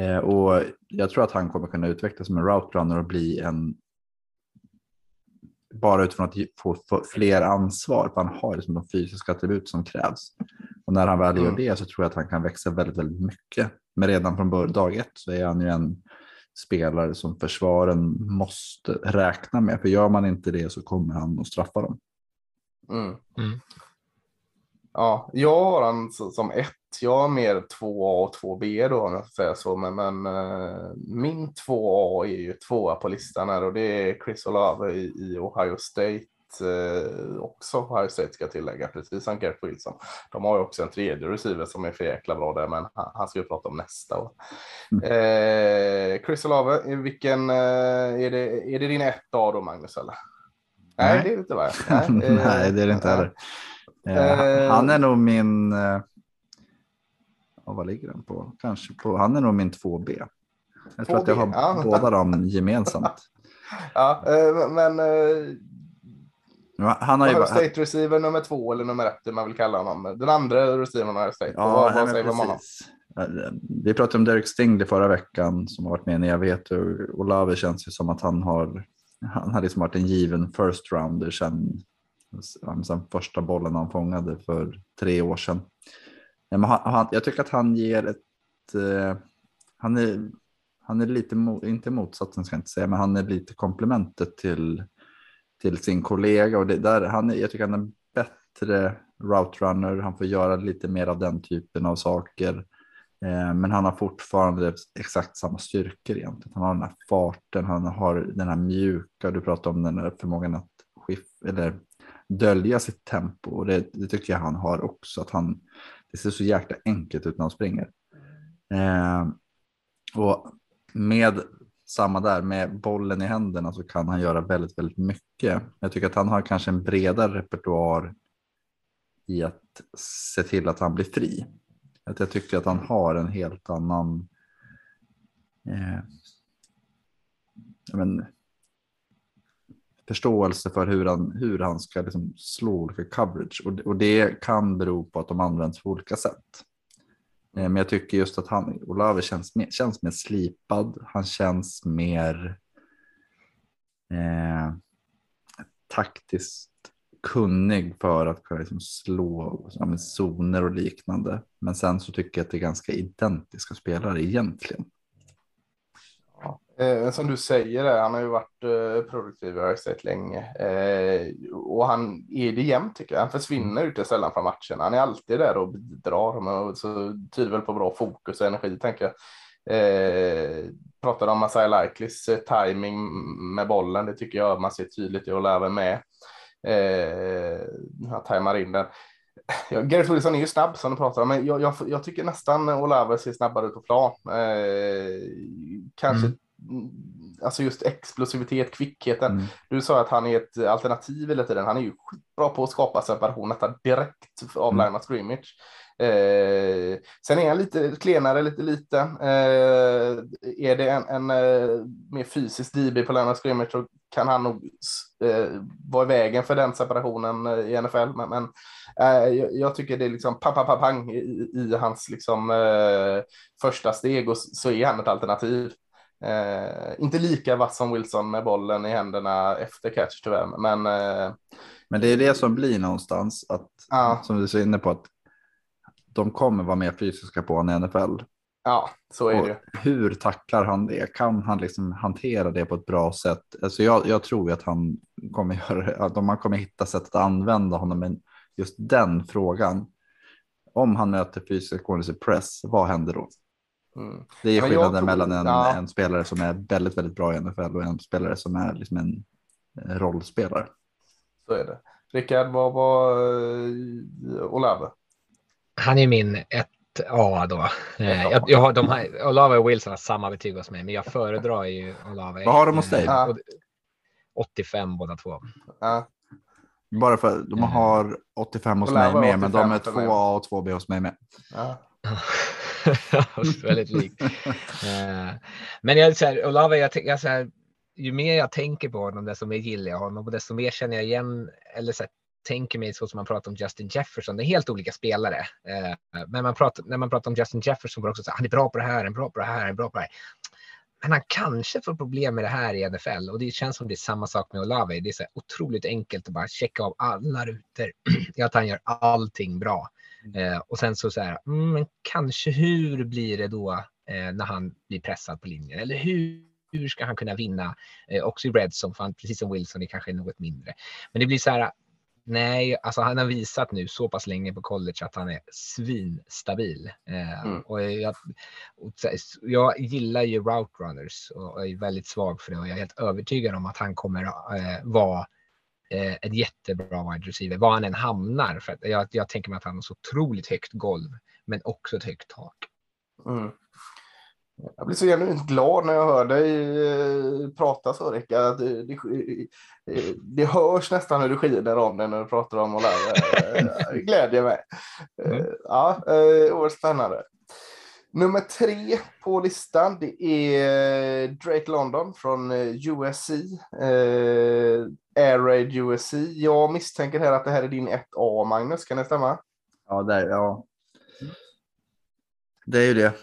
Eh, och jag tror att han kommer kunna utvecklas som en route runner och bli en bara utifrån att få, fler ansvar, för han har liksom de fysiska attribut som krävs. Och när han väl gör Mm. det så tror jag att han kan växa väldigt, väldigt mycket. Men redan från dag ett så är han ju en spelare som försvaren måste räkna med. För gör man inte det så kommer han att straffa dem. Mm. Mm. Ja, jag har han som ett. Jag har mer 2A och 2B då om jag får säga så. Men, men eh, min 2A är ju tvåa på listan här och det är Chris Olave i, i Ohio State. Eh, också Ohio State ska jag tillägga, precis som Garrett Wilson. De har ju också en tredje receiver som är för jäkla bra där, men han, han ska vi prata om nästa år. Eh, Chris Olave, vilken, eh, är, det, är det din 1A då Magnus? Eller? Nej, Nej. det är det inte va? Nej, det är det inte heller. Eh, han är nog min... Eh, vad ligger den på? Kanske på... Han är nog min 2B. Jag tror att jag 2B, har ja. båda dem gemensamt. Ja, eh, men eh, Han har ju... Ohio State receiver nummer två eller nummer ett, man vill kalla honom. Den andra receivern Ohio State. Ja, vad, vad säger vi om honom? Vi pratade om Derek Stingley förra veckan som har varit med en evighet och Olave känns ju som att han har, han har liksom varit en given first rounder sedan, sedan första bollen han fångade för tre år sedan. Men han, jag tycker att han ger ett, eh, han är, han är lite, inte motsatsen ska jag inte säga, men han är lite komplementet till, till sin kollega och det, där, han är, jag tycker han är bättre route runner, han får göra lite mer av den typen av saker. Eh, men han har fortfarande exakt samma styrkor egentligen. Han har den här farten, han har den här mjuka, du pratar om den här förmågan att skiff, eller dölja sitt tempo. Och det, det tycker jag han har också, att han, det ser så jäkla enkelt ut när han springer. Eh, och med samma där, med bollen i händerna så kan han göra väldigt, väldigt mycket. Jag tycker att han har kanske en bredare repertoar i att se till att han blir fri. Att jag tycker att han har en helt annan eh, men, förståelse för hur han, hur han ska liksom slå olika coverage. Och, och det kan bero på att de används på olika sätt. Eh, men jag tycker just att han, Olave känns mer, känns mer slipad. Han känns mer eh, taktiskt kunnig för att kunna liksom slå ja, med zoner och liknande. Men sen så tycker jag att det är ganska identiska spelare egentligen. Eh, som du säger, han har ju varit eh, produktiv i State länge. Eh, och han är det jämt tycker jag. Han försvinner Mm. inte sällan från matcherna. Han är alltid där och bidrar. Men så tyder väl på bra fokus och energi tänker jag. Eh, pratade om Masai Likeleys eh, timing med bollen. Det tycker jag man ser tydligt i Olave med. Eh, han tajmar in den. Ja, Garrett Wilson är ju snabb som du pratar om, men jag, jag, jag tycker nästan Olave ser snabbare ut på plan. Eh, kanske Mm. Alltså just explosivitet, kvickheten. Mm. Du sa att han är ett alternativ hela tiden. Han är ju skitbra på att skapa separation nästan direkt av Mm. line scrimmage. Eh, sen är han lite klenare, lite liten. Eh, är det en, en eh, mer fysisk DB på line scrimmage så kan han nog eh, vara i vägen för den separationen eh, i NFL. Men, men eh, jag, tycker det är liksom pang, pang, pang, pang i, i hans liksom, första steg och så är han ett alternativ. Eh, inte lika vass som Wilson med bollen i händerna efter catch tyvärr, men eh, Men det är det som blir någonstans att, Ja. som du är inne på, att de kommer vara mer fysiska på en NFL. ja, så är Och det. hur tacklar han det? Kan han liksom hantera det på ett bra sätt? Alltså jag, jag tror att han kommer göra att man kommer hitta sätt att använda honom, men just den frågan. Om han möter fysisk press, vad händer då? Mm. Det är skillnaden tror- mellan en, ja. en spelare som är väldigt, väldigt bra i NFL och en spelare som är liksom en eh, rollspelare. Så är det. Rickard, vad var uh, Olave? Han är min 1A då. Eh, jag, jag har, de här, Olave och Wilson har samma betyg hos mig, men jag föredrar ju Olave. Vad har de hos dig? Eh, och- 85 båda två. Ja, Bara för de Mm. har 85 hos lär mig med, men de 85 är för mig. 2A och 2B hos mig med. ja. Väldigt likt. Eh, men jag, så här, Olave, jag, jag, så här, ju mer jag tänker på honom, desto mer gillar jag honom och desto mer känner jag igen, eller så här, tänker mig så som man pratar om Justin Jefferson. Det är helt olika spelare. Eh, men man pratar, när man pratar om Justin Jefferson var det också så här, ah, han är bra på det här, han är bra på det här, han är bra på det här. Men han kanske får problem med det här i NFL och det känns som det är samma sak med Olave. Det är så här otroligt enkelt att bara checka av alla rutor. att han gör allting bra. Eh, och sen så så här, mm, men kanske hur blir det då eh, när han blir pressad på linjen? Eller hur, hur ska han kunna vinna eh, också i Redzone? För han, precis som Wilson är kanske något mindre. Men det blir så här, nej, alltså han har visat nu så pass länge på college att han är svinstabil. Eh, Mm. och jag, och jag gillar ju route runners och är väldigt svag för det och jag är helt övertygad om att han kommer eh, vara eh, en jättebra wide receiver, var han än hamnar. För att jag, jag tänker mig att han har så otroligt högt golv, men också ett högt tak. Mm. Jag blir så genuint glad när jag hör dig eh, prata så Rickard. Det, det, eh, det hörs nästan hur du skiner om det när du pratar om. Det glädjer mig. Mm. Ja, oerhört spännande. Nummer tre på listan det är Drake London från USC. Air Raid USC. Jag misstänker här att det här är din 1A, Magnus. Kan det stämma? Ja, det är, ja. det är ju det.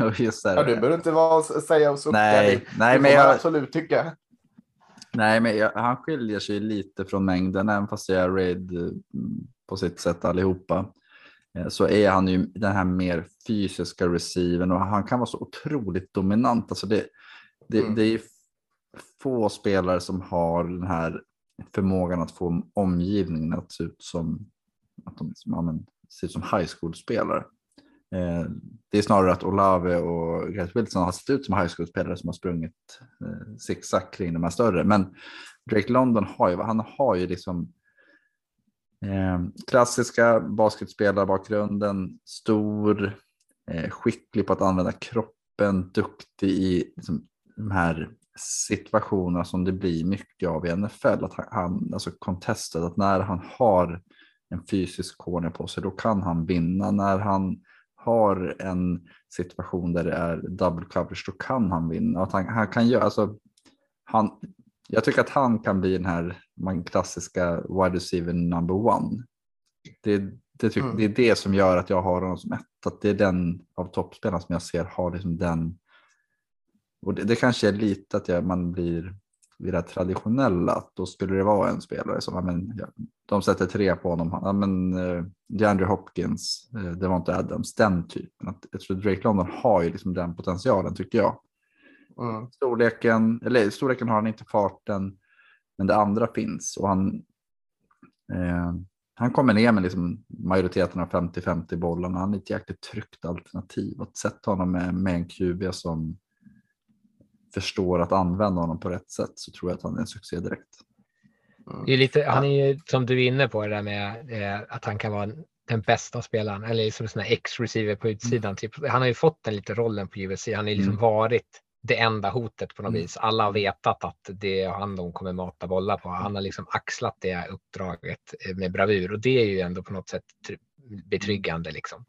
Uh, just det. Ja, du behöver inte vara, säga och. Nej, nej men jag absolut tycka. Nej, men jag, han skiljer sig lite från mängden, även fast jag är raid mm, på sitt sätt allihopa. Eh, så är han ju den här mer fysiska receiven och han kan vara så otroligt dominant. Alltså det, det, mm. det är få spelare som har den här förmågan att få omgivningen att se ut som, att de, liksom, ja, men, ser ut som high school-spelare. Eh, det är snarare att Olave och Gareth Wilson har sett ut som high school-spelare som har sprungit eh, zigzag kring de här större. Men Drake London har ju, han har ju liksom eh, klassiska basketspelarbakgrunden, stor, eh, skicklig på att använda kroppen, duktig i liksom, de här situationerna som det blir mycket av i NFL. Att han, alltså contested, att när han har en fysisk corner på sig, då kan han vinna. När han har en situation där det är double coverage, då kan han vinna. Att han, han kan göra, alltså, han, jag tycker att han kan bli den här man, klassiska wide receiver number one. Det, det, tyck, mm. det är det som gör att jag har honom som ett. Att det är den av toppspelarna som jag ser har liksom den. Och det, det kanske är lite att jag, man blir vid det traditionella, då skulle det vara en spelare som, men, ja, de sätter tre på honom, ja, men, uh, DeAndre Hopkins, uh, det var inte Adams, den typen. Att, jag tror Drake London har ju liksom den potentialen tycker jag. Mm. Storleken, eller storleken har han inte farten, men det andra finns och han, eh, han kommer ner med liksom majoriteten av 50-50 bollarna. Han är ett jäkligt tryggt alternativ. Att sätta honom med, med en QB som förstår att använda honom på rätt sätt så tror jag att han är en succé direkt. Mm. Det är lite, han är ju som du är inne på det där med eh, att han kan vara den bästa spelaren eller som en X-receiver på utsidan. Mm. Typ, han har ju fått den lite rollen på USC. Han har liksom mm. varit det enda hotet på något mm. vis. Alla har vetat att det är han de kommer mata bollar på. Han har liksom axlat det uppdraget eh, med bravur och det är ju ändå på något sätt betryggande liksom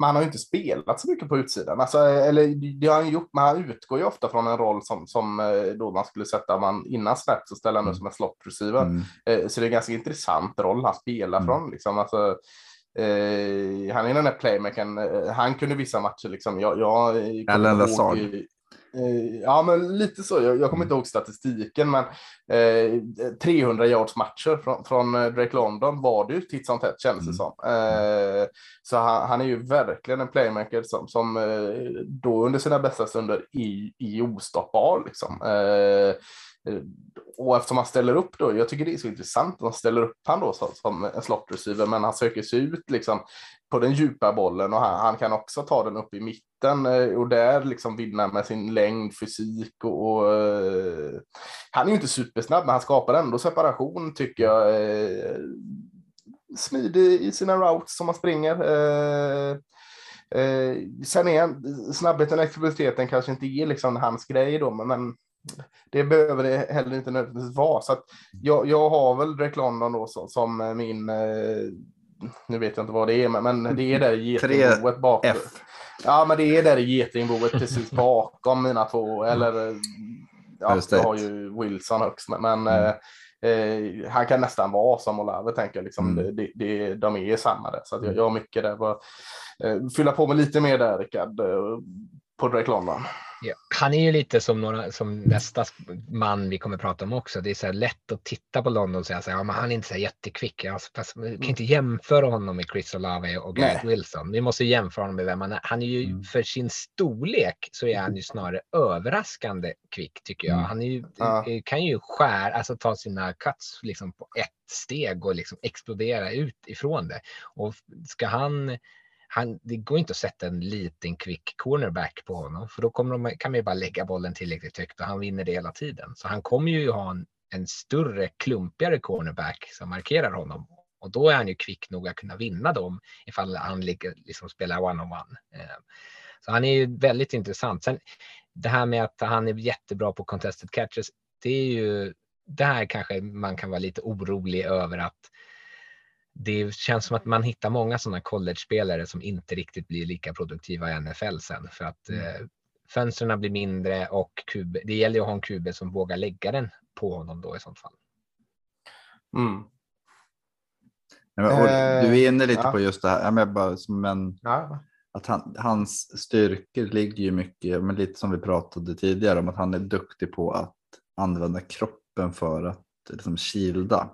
man har ju inte spelat så mycket på utsidan. Alltså, eller det har han gjort, men han utgår ju ofta från en roll som, som eh, då man skulle sätta man innan snap så ställer han mm. som en slot receiver. Mm. Eh, så det är en ganska intressant roll han spelar mm. från. Liksom. Alltså, eh, han är den där playmakern. Eh, han kunde vissa matcher liksom. Jag, jag, Eller Lazard. Eh, ja, men lite så. Jag, jag kommer inte ihåg statistiken, men eh, 300 yards matcher från, från eh, Drake London var det ju titt som tätt kändes det mm. som. Eh, så han, han, är ju verkligen en playmaker som, som eh, då under sina bästa stunder är, är ostoppbar. Liksom. Eh, och eftersom han ställer upp då, jag tycker det är så intressant att han ställer upp han då som, en slot receiver, men han söker sig ut liksom på den djupa bollen och han, han, kan också ta den upp i mitten eh, och där liksom vinna med sin längd, fysik och, och eh, han är ju inte supersnabb, men han skapar ändå separation tycker jag. Smidig i sina routes som han springer. Sen är snabbheten och explosiviteten kanske inte är liksom hans grej då, men det behöver det heller inte nödvändigtvis vara. Så jag, jag har väl Drake London då som, som min, eh, nu vet jag inte vad det är, men, men det är där getingboet bakom. Ja, men det är där getingboet precis bakom mina två. Eller ja, jag har ju Wilson högst, men mm. eh, eh, han kan nästan vara som Olave tänker jag. Liksom, mm. det, det, de är samma där, så jag, jag har mycket där. Bara, eh, fylla på med lite mer där, Rickard, eh, på Drake London. Han är ju lite som, några, som nästa man vi kommer prata om också. Det är så lätt att titta på London och säga så här, ja, men han är inte så jättekvick. Alltså, fast vi kan inte jämföra honom med Chris Olave och Garrett Wilson. Vi måste jämföra honom med vem han är. Han är ju mm. för sin storlek så är han ju snarare överraskande kvick tycker jag. Mm. Han ju, ja. kan ju skära, alltså ta sina cuts liksom på ett steg och liksom explodera ut ifrån det. Och ska han han, det går inte att sätta en liten quick cornerback på honom för då kommer de, kan man ju bara lägga bollen tillräckligt högt och han vinner det hela tiden. Så han kommer ju ha en, en större, klumpigare cornerback som markerar honom och då är han ju kvick nog att kunna vinna dem ifall han liksom spelar one-on-one. Eh, Så han är ju väldigt intressant. Sen det här med att han är jättebra på contested catches, det är ju där kanske man kan vara lite orolig över att det känns som att man hittar många sådana college-spelare som inte riktigt blir lika produktiva i NFL sen för att mm. eh, fönstren blir mindre och QB, det gäller ju att ha en QB som vågar lägga den på honom då i sånt fall. Mm. Ja, du är inne lite ja. på just det här, men bara som en, ja. att han, hans styrkor ligger ju mycket, men lite som vi pratade tidigare om att han är duktig på att använda kroppen för att liksom kilda.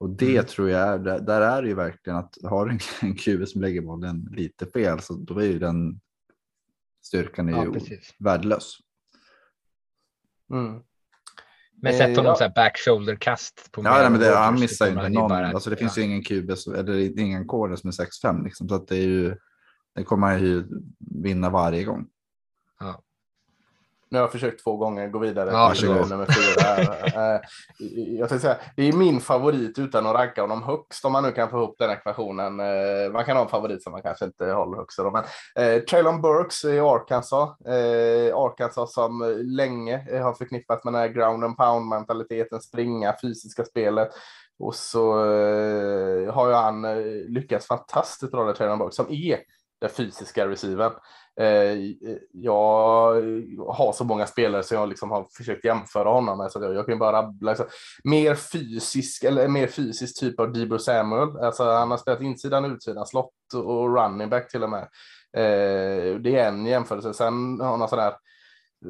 Och det mm. tror jag är, där, där är det ju verkligen att har du en QB som lägger bollen lite fel så då är ju den styrkan är ja, ju värdelös. Mm. Men sett honom eh, så här back shoulder kast. På ja, nej, men det, han missar ju inte någon. Bara, alltså, det finns ja. ju ingen QB eller ingen corner som är 6-5 liksom, så att det är ju. Det kommer han ju vinna varje gång. Ja. Nu har jag försökt två gånger gå vidare ja, till nummer fyra. Eh, jag tänkte säga, det är min favorit utan att ragga honom högst om man nu kan få ihop den ekvationen. Eh, man kan ha en favorit som man kanske inte håller högst. Men eh, Traylon Burks i Arkansas. Eh, Arkansas som länge har förknippats med den här ground and pound mentaliteten, springa, fysiska spelet. Och så eh, har ju han eh, lyckats fantastiskt bra, Traylon Burks, som är den fysiska receiven. Eh, jag har så många spelare som jag liksom har försökt jämföra honom med, så jag kan bara rabbla. Liksom. Mer fysisk, eller mer fysisk typ av Debo Samuel. Alltså, han har spelat insidan, utsidan, slott och running back till och med. Eh, det är en jämförelse. Sen har han sån där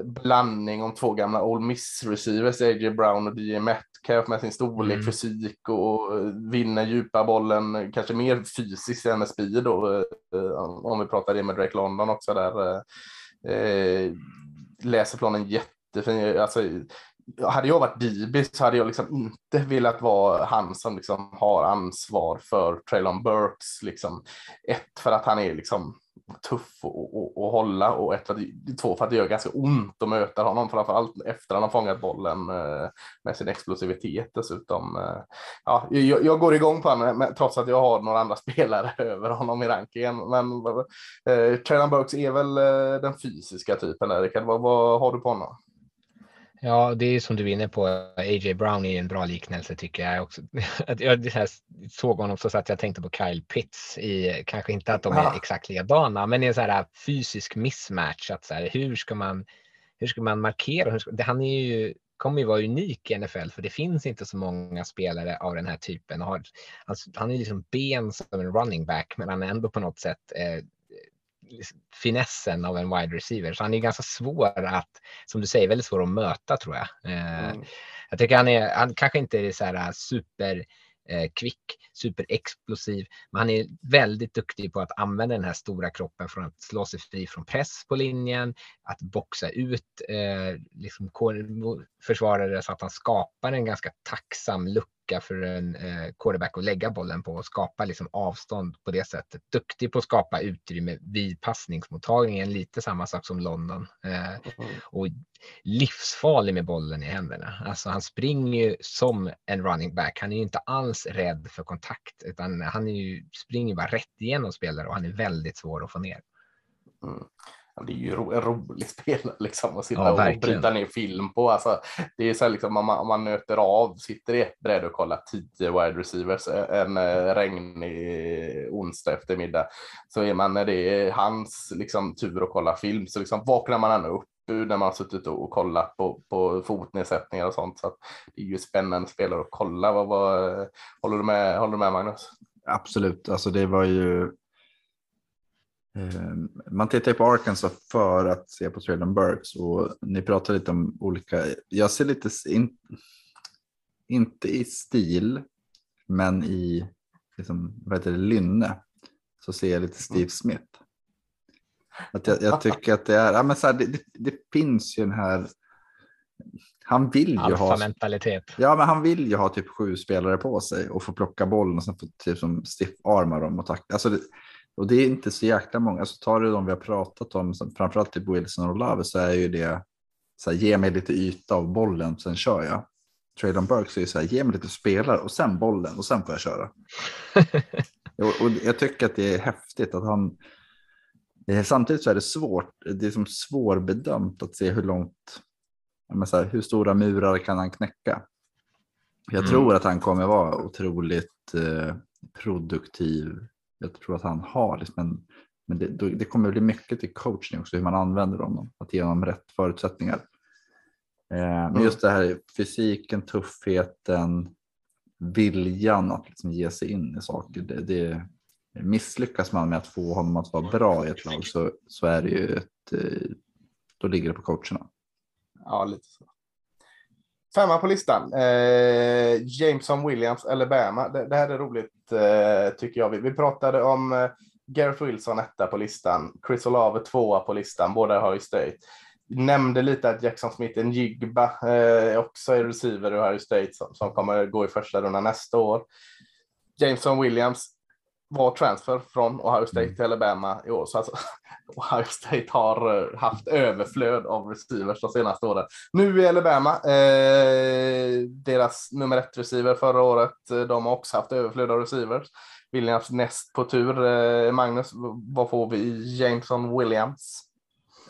blandning om två gamla Old Miss receivers, A.J. Brown och DJ Metcalf med sin storlek, mm. fysik och vinner djupa bollen, kanske mer fysiskt än med speed då, eh, om vi pratar det med Drake London också där. Eh, läser planen jättefin, alltså hade jag varit DB så hade jag liksom inte velat vara han som liksom har ansvar för Traylon Burks. Liksom. Ett, för att han är liksom tuff att hålla och ett, två för att det gör ganska ont att möta honom, framförallt efter han har fångat bollen eh, med sin explosivitet dessutom. Eh, ja, jag, jag går igång på honom trots att jag har några andra spelare över honom i rankingen. Men eh, Traylon Burks är väl eh, den fysiska typen där, Rickard. Vad, vad har du på honom? Ja, det är som du är inne på. A.J. Brown är en bra liknelse tycker jag också. jag såg honom så att jag tänkte på Kyle Pitts i, kanske inte att de är exakt likadana, men i en så här fysisk mismatch. Att så här, hur ska man, hur ska man markera? Ska, han är ju, kommer ju vara unik i NFL för det finns inte så många spelare av den här typen. Har, alltså, han är liksom ben som en running back, men han är ändå på något sätt eh, finessen av en wide receiver. Så han är ganska svår att, som du säger, väldigt svår att möta tror jag. Eh, mm. Jag tycker han är, han kanske inte är så här äh, super eh, kvick, superexplosiv, men han är väldigt duktig på att använda den här stora kroppen för att slå sig fri från press på linjen, att boxa ut eh, liksom försvarare så att han skapar en ganska tacksam lucka lucka för en eh, quarterback att lägga bollen på och skapa liksom avstånd på det sättet. Duktig på att skapa utrymme vid passningsmottagningen, lite samma sak som London. Eh, mm. Och livsfarlig med bollen i händerna. Alltså han springer ju som en running back. Han är ju inte alls rädd för kontakt, utan han är ju, springer bara rätt igenom spelare och han är väldigt svår att få ner. Mm det är ju en rolig spelare liksom att sitta ja, och bryta ner film på. Alltså, det är så här, liksom, om, man, om man nöter av, sitter i ett bräde och kollar tio wide receivers en eh, regnig onsdag eftermiddag så är man när det är hans liksom, tur att kolla film så liksom, vaknar man ändå upp när man har suttit och kollat på, på fotnedsättningar och sånt. Så det är ju spännande spelare att kolla. Vad, vad, håller, du med, håller du med Magnus? Absolut, alltså det var ju Eh, man tittar på Arkansas för att se på Traylon Burks och ni pratar lite om olika. Jag ser lite, in, inte i stil, men i liksom, vad heter det, lynne så ser jag lite Steve Smith. Att jag, jag tycker att det är, ja, men så här, det, det, det, finns ju den här. Han vill ju ha. mentalitet. Ja, men han vill ju ha typ sju spelare på sig och få plocka bollen och sen få typ som stiff armar dem och tackla. Alltså det, och det är inte så jäkla många. Så tar du de vi har pratat om, framförallt typ Wilson och Love, så är ju det så här, ge mig lite yta av bollen, sen kör jag. Traylon Burks är ju så här, ge mig lite spelare och sen bollen och sen får jag köra. och, och, jag tycker att det är häftigt att han, Eh, Samtidigt så är det svårt, det är som svårbedömt att se hur långt, men så här, hur stora murar kan han knäcka. Jag Mm. tror att han kommer vara otroligt eh, produktiv. Jag tror att han har, liksom en, men det, det kommer bli mycket till coachning också, hur man använder honom, att ge honom rätt förutsättningar. Eh, men Mm. just det här fysiken, tuffheten, viljan att liksom ge sig in i saker. Det, det, misslyckas man med att få honom att vara bra i ett lag så, så är det ju ett, eh, då ligger det på coacherna. Ja, lite så. Femma på listan. Eh, Jameson Williams, Alabama. Det, det här är roligt eh, tycker jag. Vi, vi pratade om eh, Gareth Wilson etta på listan. Chris Olave tvåa på listan. Båda i ju State. Nämnde lite att Jackson Smith, en Jigba, eh, också är receiver i Harry State som, som kommer gå i första rundan nästa år. Jameson Williams var transfer från Ohio State till Alabama i år. Så alltså, Ohio State har eh, haft överflöd av receivers de senaste åren. Nu i Alabama, eh, deras nummer ett receiver förra året, eh, de har också haft överflöd av receivers. Williams näst på tur. Eh, Magnus, vad får vi i Jameson Williams?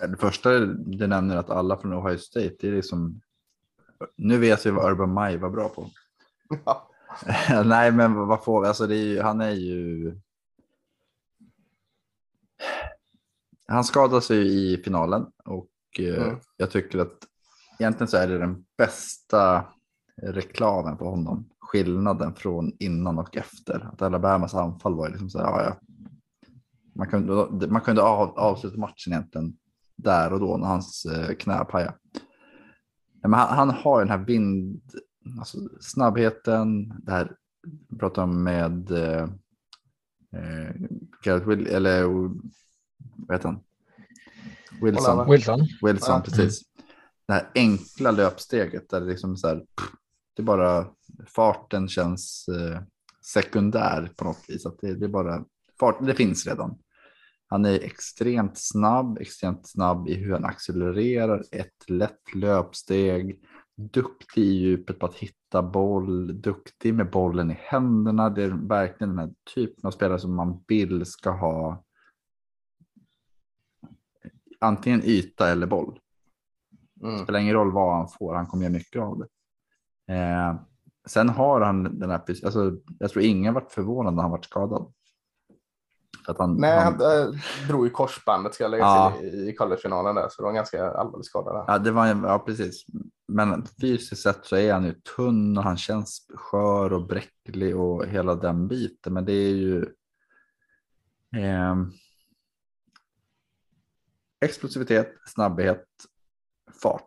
Det första du nämner att alla från Ohio State, det är liksom, nu vet vi vad Urban Meyer var bra på. Ja. Nej, men vad får vi? Alltså är ju, han är ju. Han skadade sig i finalen och eh, Mm. jag tycker att egentligen så är det den bästa reklamen på honom. Skillnaden från innan och efter. Att Alabamas anfall var ju liksom så här, ja, ja. Man kunde, man kunde av, avsluta matchen egentligen där och då när hans eh, knä pajade. Ja, Men han, han har ju den här vind, alltså snabbheten, det här vi pratade om med eh, eh, Garrett Will, eller vad heter han? Wilson. Wilson. Wilson, Ja. precis. Det här enkla löpsteget där det liksom så här, pff, det är bara farten känns eh, sekundär på något vis. Att det, det är bara fart, det finns redan. Han är extremt snabb, extremt snabb i hur han accelererar, ett lätt löpsteg, duktig i djupet på att hitta boll, duktig med bollen i händerna. Det är verkligen den här typen av spelare som man vill ska ha antingen yta eller boll. Mm. spelar ingen roll vad han får, han kommer göra mycket av det. Eh, sen har han den här, alltså, jag tror ingen varit förvånad när han varit skadad. För att han, Nej, han, han äh, drog ju korsbandet ska läggas Ja. till i, collegefinalen där, så det var ganska allvarlig skada. Där. ja, det var, ja, precis. Men fysiskt sett så är han ju tunn och han känns skör och bräcklig och hela den biten. Men det är ju ehm, explosivitet, snabbhet, fart.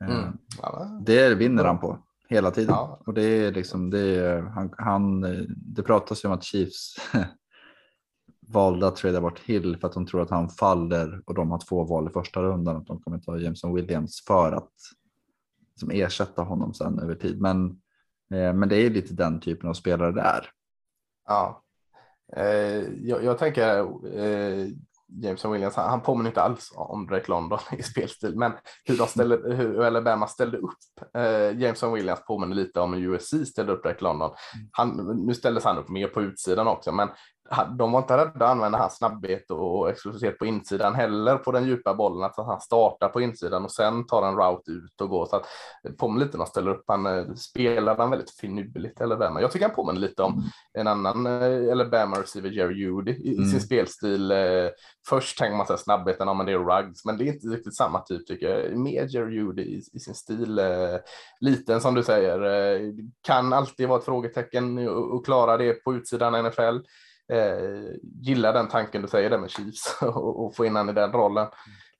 Eh, Mm. Ja, Det vinner han på hela tiden. Ja. Och det är liksom, det, är, han, han, det pratas ju om att Chiefs valde att trada bort Hill för att de tror att han faller och de har två val i första rundan. Att de kommer ta Jameson Williams för att som ersätta honom sen över tid. Men, eh, men det är lite den typen av spelare det är. Ja. Eh, jag, jag tänker eh, Jameson Williams, han, han påminner inte alls om Drake London i spelstil, men hur, de ställde, hur Alabama ställde upp eh, Jameson Williams påminner lite om hur USC ställde upp Drake London. Han, nu ställdes han upp mer på utsidan också, men de var inte rädda att använda hans snabbhet och explosivitet på insidan heller på den djupa bollen, att han startar på insidan och sen tar en route ut och går. Så att påminner lite när han ställer upp. Han eh, spelar han väldigt finurligt, Alabama. Jag tycker han påminner lite om en annan eh, Alabama receiver, Jerry Judy, i, Mm. sin spelstil. Eh, först tänker man sig snabbheten, ja men det är Ruggs, men det är inte riktigt samma typ tycker jag. Mer Jerry Judy i, i sin stil. Liten som du säger, kan alltid vara ett frågetecken och, och klara det på utsidan NFL. Eh, gillar den tanken du säger där med Chiefs och, och få in han i den rollen.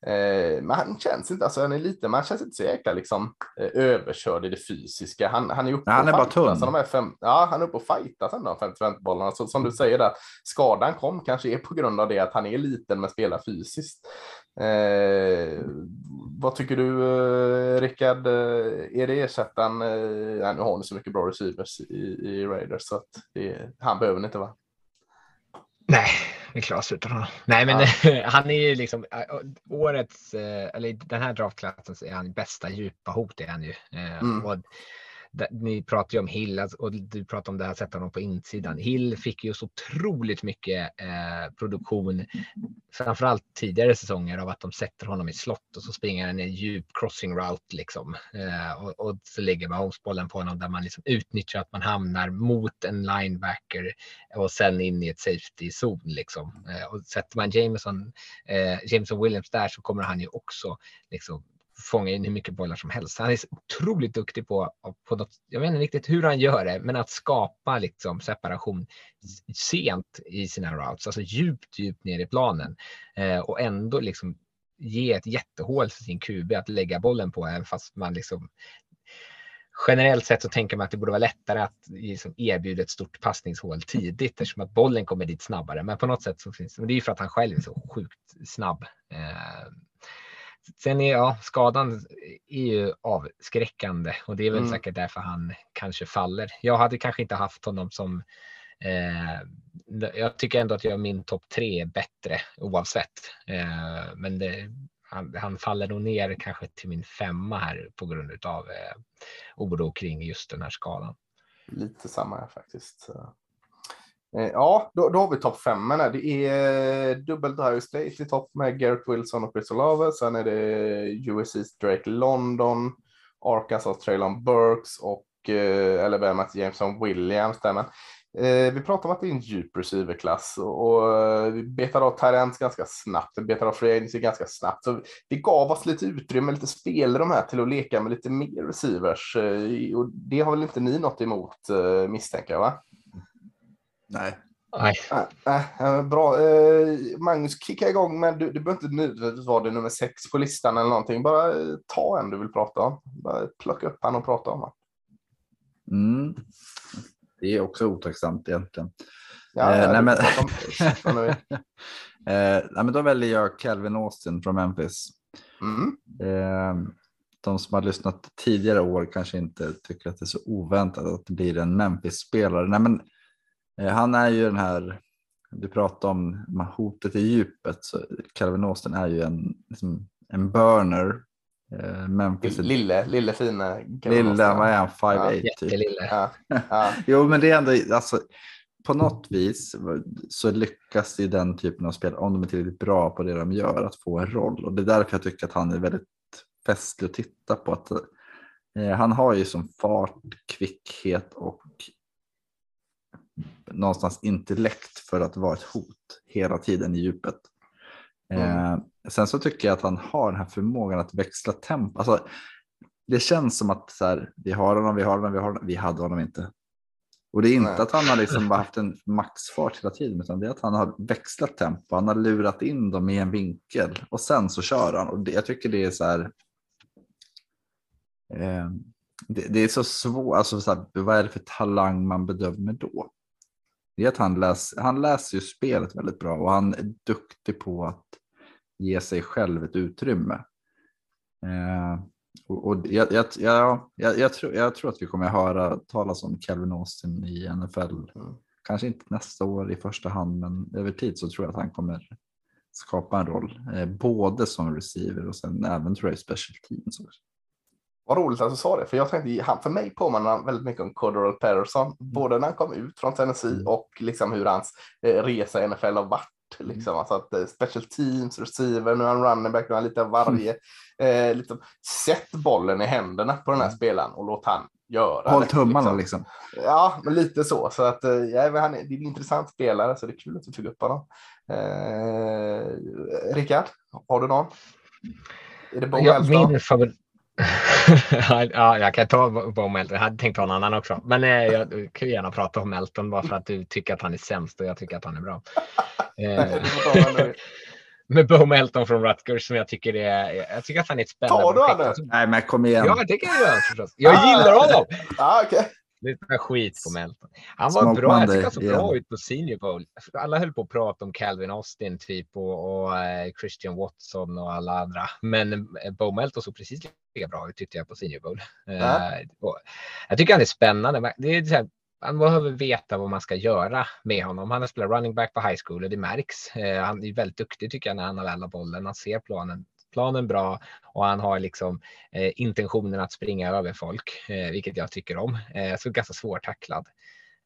Eh, men han känns inte, alltså han är liten, men han känns inte så jäkla liksom eh, överkörd i det fysiska. Han, han är uppe Nej, han är bara tunn. de fem, ja, han är uppe och fightas ändå, 50 bollarna. Så, som du säger där, skadan kom kanske är på grund av det att han är liten men spelar fysiskt. Eh, vad tycker du, eh, Rickard? Eh, Är det ersättaren? Eh, nu har ni så mycket bra receivers i, i Raiders så att det, han behöver ni inte va? Nej, vi klarar oss utan honom. Nej, men han är ju liksom årets, eh, eller den här draftklassen så är han bästa djupa hot är han ju. Eh, Mm. Och ni pratar ju om Hill alltså, och du pratar om det här sätta honom på insidan. Hill fick ju så otroligt mycket eh, produktion, framförallt tidigare säsonger av att de sätter honom i slott och så springer han en djup crossing route liksom. Eh, och, och, så lägger Mahomes bollen på honom där man liksom utnyttjar att man hamnar mot en linebacker och sen in i ett safety zon liksom. Eh, och sätter man Jameson, eh, Jameson Williams där så kommer han ju också liksom fånga in hur mycket bollar som helst. Han är otroligt duktig på, på något, jag vet inte riktigt hur han gör det, men att skapa liksom separation sent i sina routes, alltså djupt, djupt ner i planen eh, och ändå liksom ge ett jättehål för sin QB att lägga bollen på, även fast man liksom generellt sett så tänker man att det borde vara lättare att liksom erbjuda ett stort passningshål tidigt eftersom att bollen kommer dit snabbare. Men på något sätt så finns det, det är ju för att han själv är så sjukt snabb. Eh, Sen är ja, skadan är ju avskräckande och det är väl mm. säkert därför han kanske faller. Jag hade kanske inte haft honom som eh, jag tycker ändå att jag min topp tre är bättre oavsett. Eh, men det, han, han, faller nog ner kanske till min femma här på grund av eh, oro kring just den här skadan. Lite samma här faktiskt. Eh, Eh, ja, då, då har vi topp fem. Det är eh, dubbel Dire State i topp med Garrett Wilson och Chris Olave. Sen är det USC's Drake London, Arkansas Traylon Burks och eh, Alabamas Jameson Williams. Där. Men, eh, vi pratar om att det är en djup receiverklass och, och eh, vi betar av Tyrants ganska snabbt. Vi betar av free agency ganska snabbt. Så vi gav oss lite utrymme, lite spelrum här till att leka med lite mer receivers. Och det har väl inte ni något emot misstänker jag? Va? Nej. Nej. Äh, äh, bra. Eh, Magnus, kicka igång, men du, du behöver inte nödvändigtvis vara det nummer sex på listan eller någonting. Bara eh, ta en du vill prata om. Bara plocka upp han och prata om han. Mm. Det är också otacksamt egentligen. Ja, eh, nej, men... eh, nej, men då väljer jag Calvin Austin från Memphis. Mm. Eh, de som har lyssnat tidigare år kanske inte tycker att det är så oväntat att det blir en Memphis-spelare. Nej, men han är ju den här, du pratar om hotet i djupet, så Calvin Austin är ju en, liksom, en burner. Eh, Memphis lille, lille fina. Lille, vad är han, 5'8 ja, typ. Ja, ja. jo, men det är ändå, alltså, på något vis så lyckas i den typen av spel, om de är tillräckligt bra på det de gör, att få en roll. Och det är därför jag tycker att han är väldigt festlig att titta på. Att, eh, han har ju som fart, kvickhet och någonstans intellekt för att vara ett hot hela tiden i djupet. Mm. Eh, sen så tycker jag att han har den här förmågan att växla tempo. Alltså, det känns som att så här, vi har honom, vi har honom, vi har honom. Vi hade honom inte. Och det är inte Nej. att han har liksom haft en maxfart hela tiden, utan det är att han har växlat tempo. Han har lurat in dem i en vinkel och sen så kör han. Och det, jag tycker det är så här. Eh, det, det, är så svårt, alltså så här, vad är det för talang man bedömer då? Det är att han, läs, han läser ju spelet väldigt bra och han är duktig på att ge sig själv ett utrymme. Eh, och, och jag, jag, jag, jag, tror, jag tror att vi kommer att höra talas om Calvin Austin i NFL. Mm. Kanske inte nästa år i första hand, men över tid så tror jag att han kommer skapa en roll. Eh, både som receiver och sen även tror jag i special teams. Också. Vad roligt att du sa det, för jag tänkte, han, för mig påminner han väldigt mycket om Cordero Patterson, mm. både när han kom ut från Tennessee mm. och liksom hur hans eh, resa i NFL har varit. Mm. Liksom. Alltså att, eh, special teams, receiver, nu är han running back, nu är han lite av varje. Eh, liksom, sätt bollen i händerna på den här spelaren och låt han göra Håll tummarna liksom. liksom. Ja, men lite så. så att, eh, ja, han är, det är en intressant spelare, så det är kul att du tog upp honom. Eh, Rickard, har du någon? Är det ja, min favorit ja, jag kan ta Bo Melton. Jag hade tänkt ta en annan också. Men eh, jag kan gärna prata om Melton bara för att du tycker att han är sämst och jag tycker att han är bra. Eh, med Bo Melton från Rutgers som jag tycker är. Jag tycker att han är ett spännande Tar du honom? Nej, men kom igen. Ja, det kan jag göra förstås. Jag gillar honom. Ah, okay. Lite skit på Melton. Han var Smoke bra. Jag tycker han såg bra ut på Senior Bowl. Alla höll på att prata om Calvin Austin typ och, och uh, Christian Watson och alla andra. Men uh, Bo Melton såg precis lika bra ut tyckte jag på Senior Bowl. Uh, jag tycker han är spännande. Det är så här, man behöver veta vad man ska göra med honom. Han har spelat running back på high school och det märks. han är väldigt duktig tycker jag när han har väl bollen. Han ser planen planen bra och han har liksom eh, intentionen att springa över folk, eh, vilket jag tycker om. Eh, så ganska svårtacklad.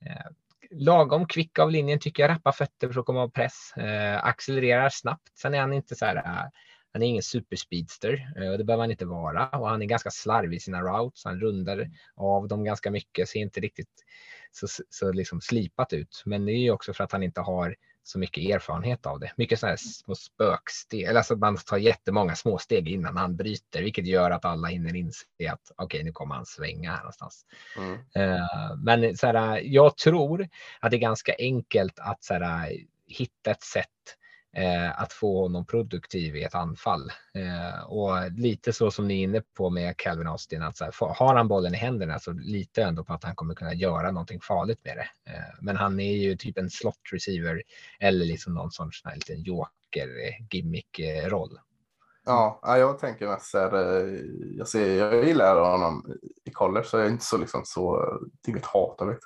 Eh, lagom kvick av linjen tycker jag, rappa fötter för att komma av press, eh, accelererar snabbt. Sen är han inte så här, eh, han är ingen superspeedster eh, och det behöver han inte vara och han är ganska slarvig i sina routes. Han rundar av dem ganska mycket, ser inte riktigt så, så liksom slipat ut. Men det är ju också för att han inte har så mycket erfarenhet av det. Mycket sådana här små spöksteg, eller alltså man tar jättemånga små steg innan han bryter, vilket gör att alla hinner inse att okej, okay, nu kommer han svänga här någonstans. Mm. Uh, men så här, jag tror att det är ganska enkelt att så här, hitta ett sätt eh, att få honom produktiv i ett anfall. Eh, och lite så som ni är inne på med Calvin Austin, att så här, har han bollen i händerna så litar jag ändå på att han kommer kunna göra någonting farligt med det. Eh, men han är ju typ en slot receiver eller liksom någon sorts här liten joker eh, gimmick eh, roll. Ja, jag tänker mest så här, eh, jag, ser, jag gillar honom i college så jag är inte så liksom så, inget hat av det.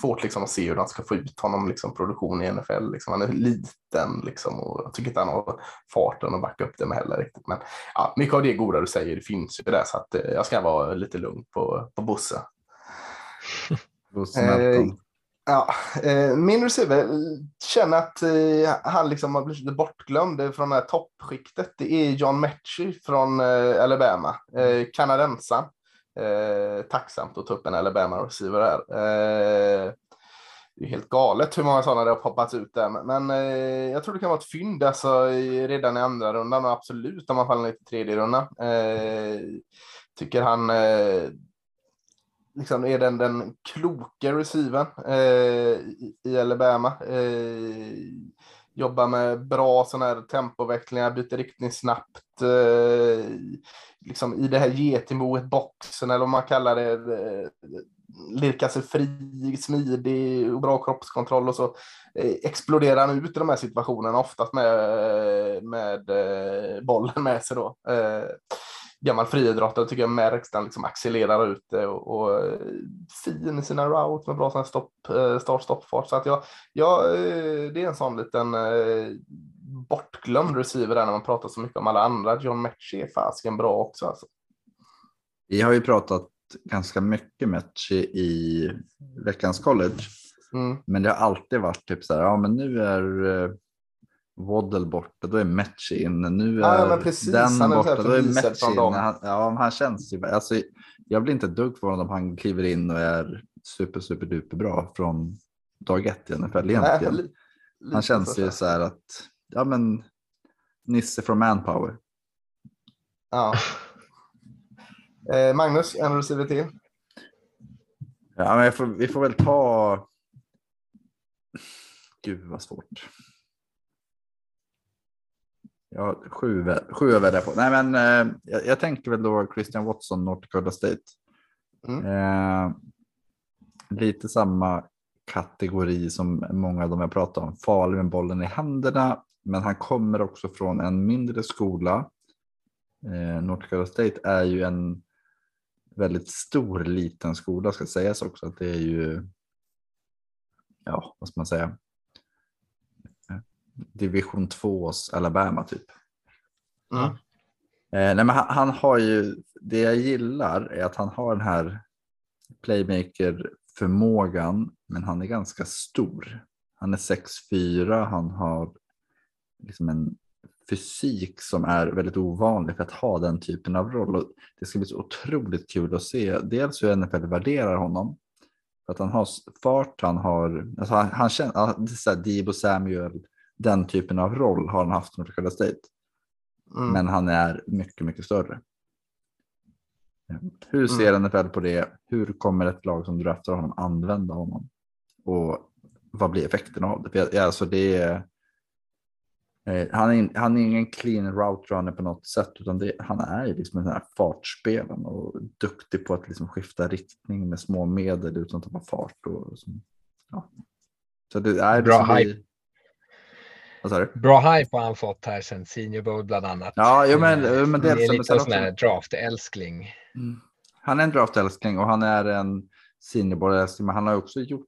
Svårt liksom att se hur han ska få ut honom liksom produktion i NFL. Liksom. Han är liten liksom och jag tycker inte han har farten att backa upp det med heller riktigt. Men ja, mycket av det goda du säger det finns ju där så att eh, jag ska vara lite lugn på, på Bosse. Bosse Ja, eh, min receiver känner att eh, han liksom har blivit lite bortglömd från det här toppskiktet. Det är John Mechie från eh, Alabama, eh, kanadensaren. Eh, tacksamt att ta upp en Alabama-receiver här. Eh, det är helt galet hur många sådana det har poppat ut där. Men eh, jag tror det kan vara ett fynd alltså, i, redan i andra rundan och absolut om man faller ner till tredje rundan. Eh, tycker han eh, liksom är den, den kloka receiven eh, i, Alabama. Eh, jobbar med bra sådana här tempoväxlingar, byter riktning snabbt. Eh, liksom i det här getingboet, boxen eller vad man kallar det. Eh, lirkar sig fri, smidig och bra kroppskontroll och så eh, exploderar han ut i de här situationerna oftast med, eh, med eh, bollen med sig då. Eh, Gammal friidrottare tycker jag märks den liksom accelererar ut det och, och eh, fin i sina routes med bra stopp, eh, start stoppfart. Så att jag, jag, eh, det är en sån liten bortglömd receiver där när man pratar så mycket om alla andra. John Mechie är fasken bra också. Alltså. Vi har ju pratat ganska mycket Mechie i veckans college. Mm. Men det har alltid varit typ så här, ja men nu är Waddle borta, då är Metch in. Nu är ja, precis, den borta, då är Metch in. Han, ja, han känns ju, alltså, jag blir inte dugg för honom om han kliver in och är super, super duper bra från dag ett i NFL egentligen. Nej, han känns ju så här att, ja men, Nisse från Manpower. Ja. Eh, Magnus, en receiver till. Ja, men får, vi får väl ta... Gud vad svårt. Ja, sju, sju över där på. Nej, men eh, jag, jag, tänker väl då Christian Watson, North Dakota State. Mm. Eh, lite samma kategori som många av dem jag pratar om. Farlig med bollen i händerna, men han kommer också från en mindre skola. Eh, North Dakota State är ju en väldigt stor liten skola ska sägas också. Att det är ju, ja, vad ska man säga, division 2 Alabama typ. Mm. Eh, nej, men han, han, har ju, det jag gillar är att han har den här playmaker förmågan, men han är ganska stor. Han är 6'4, han har liksom en fysik som är väldigt ovanlig för att ha den typen av roll. Och det ska bli så otroligt kul att se dels hur NFL värderar honom. För att han har fart, han har, alltså han, han känner, det är så här Debo Samuel, den typen av roll har han haft North Dakota State. Mm. Men han är mycket, mycket större. Hur ser mm. NFL på det? Hur kommer ett lag som draftar honom använda honom? Och vad blir effekten av det? För alltså det är, eh, han, är, han är ingen clean route runner på något sätt, utan det, han är liksom den här fartspelaren och duktig på att liksom skifta riktning med små medel utan att tappa fart. Och, ja. Så det är Bra hype. Bra hype har han fått här sen Senior Bowl bland annat. Ja, jo, men, men det är lite sån här draft-älskling. Mm. Han är en draft-älskling och han är en Senior Bowl-älskling, men han har också gjort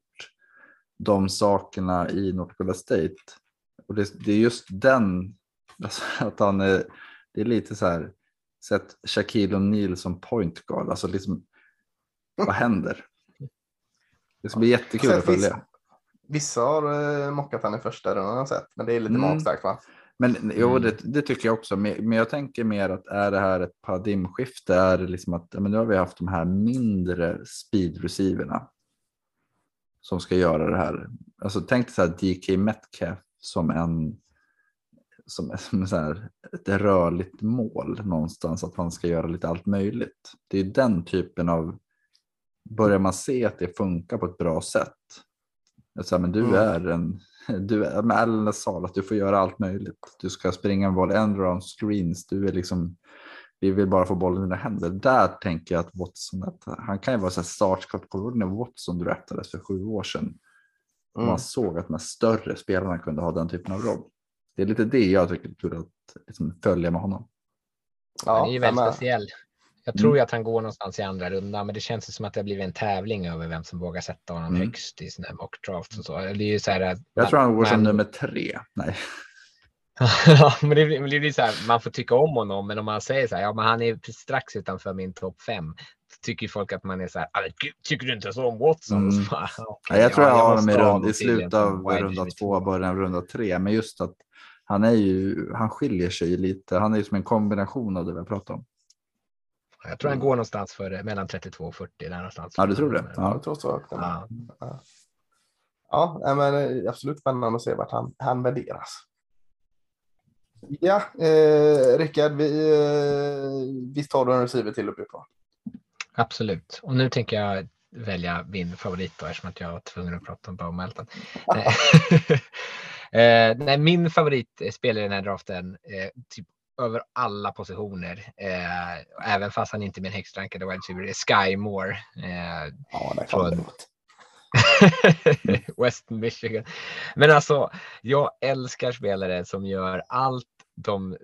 de sakerna i North Dakota State. Och det, det är just den, alltså, att han är det är lite så här, sett Shaquille O'Neal som point guard, alltså liksom, vad händer? Det ska bli jättekul att följa. Vissa har eh, mockat han i första rundan har sett, men det är lite Mm. magstarkt va? Men jo, Mm. det, det tycker jag också. Men, men jag tänker mer att är det här ett paradigmskifte? Är det liksom att men nu har vi haft de här mindre speed-receiverna som ska göra det här. Alltså tänk dig så här DK Metcalf som en som, som så här, ett rörligt mål någonstans att man ska göra lite allt möjligt. Det är den typen av börjar man se att det funkar på ett bra sätt. Att säga, men du Mm. är en du är med Allen Sal, att du får göra allt möjligt. Du ska springa en boll, en round screens. Du är liksom, vi vill bara få bollen i dina händer. Där tänker jag att Watson, att han kan ju vara så här startskott. Kommer när Watson draftades för sju år sedan? Mm. man såg att de här större spelarna kunde ha den typen av roll. Det är lite det jag tycker är kul att liksom, följa med honom. Han är ju väldigt men- speciell. Jag Mm. tror ju att han går någonstans i andra rundan, men det känns som att det har blivit en tävling över vem som vågar sätta honom Mm. högst i sina mock drafts och så. Det är ju så här att Jag tror han går som nummer tre. Nej. Ja, men det, blir- det blir så här, man får tycka om honom, men om man säger så här, ja, men han är strax utanför min topp fem. Tycker folk att man är så här, "Ah, tycker du inte så om Watson? Mm. Så bara, okej, Ja, jag tror jag har honom i, rund, i slutet av runda två, början av runda tre. Men just att han är ju, han skiljer sig lite. Han är ju som en kombination av det vi har pratat om. Jag tror han går någonstans för det, mellan 32 och 40. Där någonstans. Ja, du tror det? Ja, Ja. jag tror så. Ja. Ja, nej, men eh, absolut spännande att se vart han, han värderas. Ja, eh, Rickard, vi, eh, visst har du en receiver till uppe på? Absolut. Och nu tänker jag välja min favorit då, eftersom att jag var tvungen att prata om Bo Melton. eh, nej, min favoritspelare i den här draften, eh, typ över alla positioner, eh, även fast han inte är min högst rankade wide receiver, är Sky Moore. Eh, Ja, det Från- det låta. West Michigan. Men alltså, jag älskar spelare som gör allt de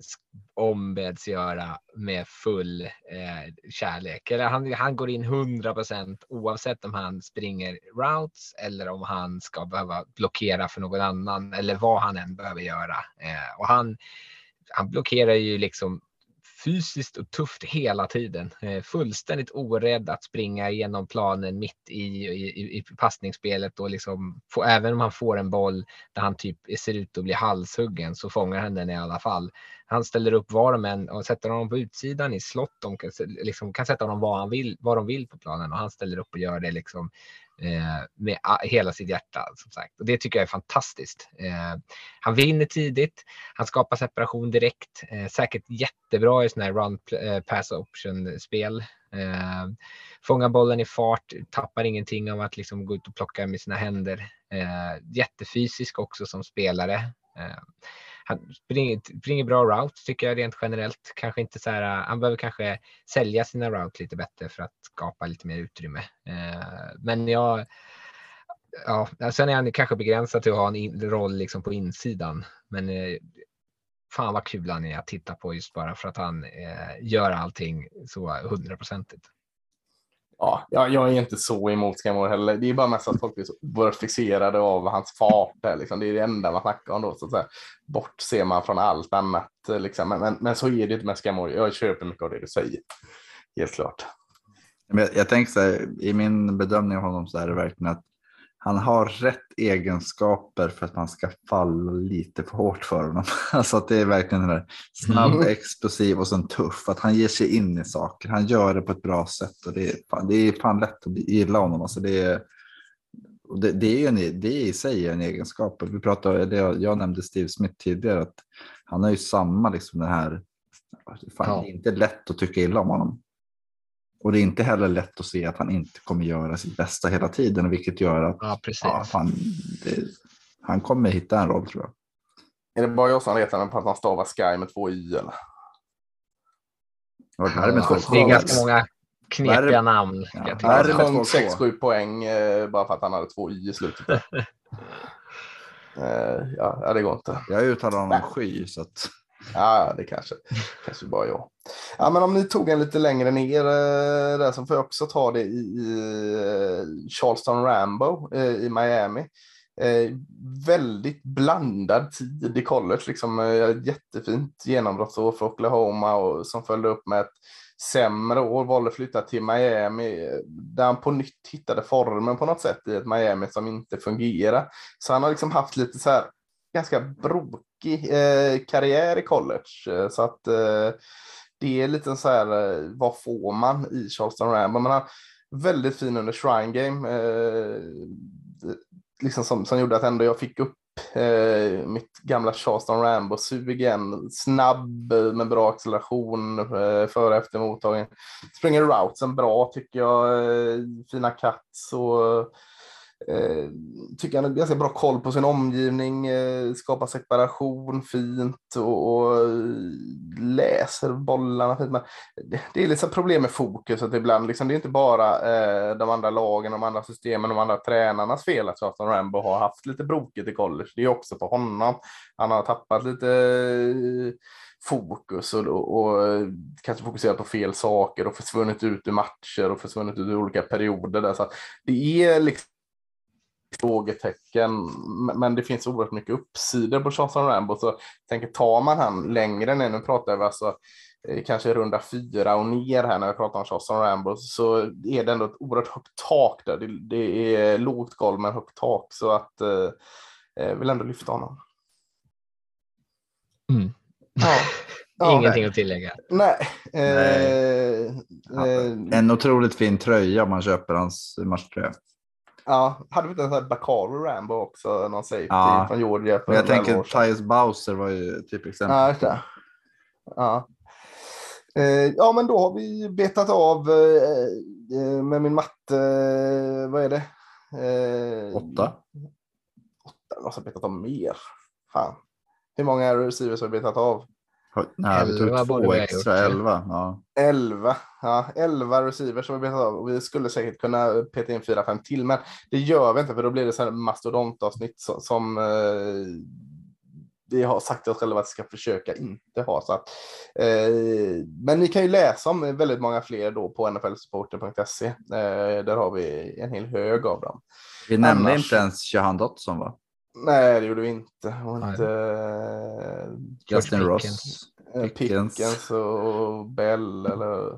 ombeds göra med full eh, kärlek. Eller han, han går in 100 procent oavsett om han springer routes eller om han ska behöva blockera för någon annan eller vad han än behöver göra. Eh, och han, han blockerar ju liksom fysiskt och tufft hela tiden. Eh, fullständigt orädd att springa igenom planen mitt i, i, i passningsspelet och liksom få, även om han får en boll där han typ ser ut att bli halshuggen så fångar han den i alla fall. Han ställer upp var de än och sätter honom på utsidan i slott. De kan, liksom, kan sätta honom var, han vill, var de vill på planen och han ställer upp och gör det liksom Eh, med hela sitt hjärta. Som sagt. Och det tycker jag är fantastiskt. Eh, han vinner tidigt. Han skapar separation direkt. Eh, säkert jättebra i sådana här run eh, pass option spel. Eh, fångar bollen i fart, tappar ingenting av att liksom gå ut och plocka med sina händer. Eh, jättefysisk också som spelare. Eh, han springer, springer bra route tycker jag rent generellt. Kanske inte så här, eh, han behöver kanske sälja sina route lite bättre för att skapa lite mer utrymme. Eh, men jag, ja, sen är han kanske begränsad till att ha en roll liksom på insidan. Men fan vad kul han är att titta på just bara för att han gör allting så hundraprocentigt. Ja, jag, jag är inte så emot Skamor heller. Det är bara mest att folk är så oerhört fixerade av hans fart. Där, liksom. Det är det enda man snackar om då. Så att säga. Bortser man från allt annat. Liksom. Men, men, men så är det inte med Skamor. Jag köper mycket av det du säger. Helt klart. Jag, jag tänker så här, i min bedömning av honom så är det verkligen att han har rätt egenskaper för att man ska falla lite för hårt för honom. Alltså att det är verkligen den där snabb, Mm. explosiv och sen tuff. Att han ger sig in i saker. Han gör det på ett bra sätt och det är fan, det är fan lätt att gilla honom. Alltså det är, det, det är ju en, det är i sig en egenskap. Vi pratade, jag nämnde Steve Smith tidigare, att han har ju samma liksom den här, fan, Ja. det är inte lätt att tycka illa om honom. Och det är inte heller lätt att se att han inte kommer göra sitt bästa hela tiden, vilket gör att Ja, ja, fan, det, han kommer hitta en roll tror jag. Är det bara jag som retar mig på att man stavar Sky med två y eller? Och här är med två det är ganska många knepiga namn. Ja, jag värre tillägga. med två Sjönk K. 6-7 poäng eh, bara för att han hade två y i slutet. eh, ja, ja, det går inte. Jag uttalar honom sky så att Ja, det kanske, kanske bara jag. Ja, men om ni tog en lite längre ner eh, där så får jag också ta det i, i eh, Charleston Rambo eh, i Miami. Eh, väldigt blandad tid i college, liksom eh, jättefint genombrottsår för Oklahoma och som följde upp med ett sämre år, valde att flytta till Miami där han på nytt hittade formen på något sätt i ett Miami som inte fungerar. Så han har liksom haft lite så här ganska brokig eh, karriär i college. Eh, så att eh, det är lite så här, eh, vad får man i Charleston Rambo? Man har väldigt fin under Shrine Game. Eh, liksom som, som gjorde att ändå jag fick upp eh, mitt gamla Charleston Rambo-sug igen. Snabb eh, med bra acceleration eh, före och efter mottagning. Springer routesen bra tycker jag. Eh, fina cuts och Eh, tycker han har ganska bra koll på sin omgivning, eh, skapar separation fint och, och eh, läser bollarna fint. Men det, det är liksom problem med fokuset ibland. Liksom, det är inte bara eh, de andra lagen, de andra systemen, de andra tränarnas fel att Charlton Rambo har haft lite brokigt i college. Det är också på honom. Han har tappat lite eh, fokus och, och, och, eh, kanske fokuserat på fel saker och försvunnit ut ur matcher och försvunnit ut ur olika perioder. Där. Så det är liksom frågetecken. Men det finns oerhört mycket uppsidor på Charleston Rambo. Så jag tänker, tar man han längre ner, nu pratar vi alltså eh, kanske runda fyra och ner här när vi pratar om Charleston Rambo, så är det ändå ett oerhört högt tak där. Det, det är lågt golv men högt tak. Så att eh, jag vill ändå lyfta honom. Mm. Ja. Ja, Ingenting nej. att tillägga. Nej. nej. Eh, en otroligt fin tröja om man köper hans matchtröja. Ja, hade vi inte en sån här Bacaro Rambo också, någon safety ja. från Georgia? Men jag tänker Tyus Bowser var ju typ exempel. Ja, det. Ja. Eh, ja, men då har vi betat av eh, eh med min matte, vad är det? Åtta. Åtta, jag måste ha betat av mer. Fan. Hur många receivers har vi betat av? Nej, vi tog två extra, elva. Ja. Elva, ja, elva receivers som vi betat av. Och vi skulle säkert kunna peta in fyra, fem till, men det gör vi inte för då blir det så här mastodontavsnitt som, som eh, vi har sagt till oss själva att vi ska försöka inte ha. Så att, eh, men ni kan ju läsa om väldigt många fler då på nflsupporter.se. Eh, där har vi en hel hög av dem. Vi nämnde Annars... inte ens Shahan Dotson va? Nej, det gjorde vi inte. Och inte uh, Justin Ross. Pickens. Pickens och Bell eller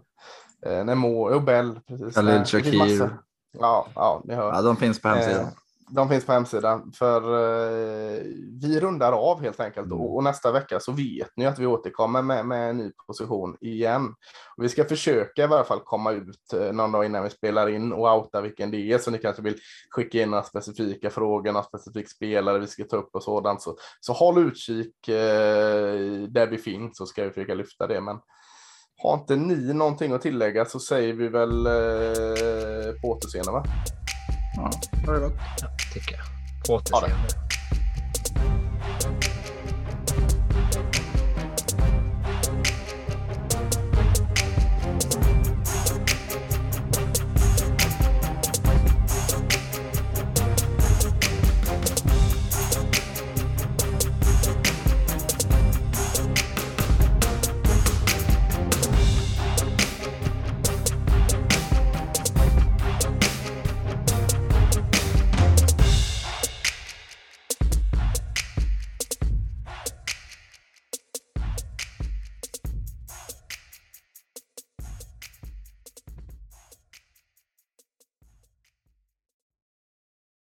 uh, nej, Mo, oh, Bell. Precis. Khalil Shakir. Ja, ja, ni hör. Ja, de finns på hemsidan. De finns på hemsidan. För eh, vi rundar av helt enkelt. Mm. Och, och, nästa vecka så vet ni att vi återkommer med, med en ny position igen. Och vi ska försöka i varje fall komma ut eh, någon dag innan vi spelar in och outa vilken det är. Så ni kanske vill skicka in några specifika frågor, några specifik spelare vi ska ta upp och sådant. Så, så håll utkik eh, där vi finns så ska vi försöka lyfta det. Men har inte ni någonting att tillägga så säger vi väl eh, på återseende va? Ja, det var gott. Ja, tycker jag. På återseende.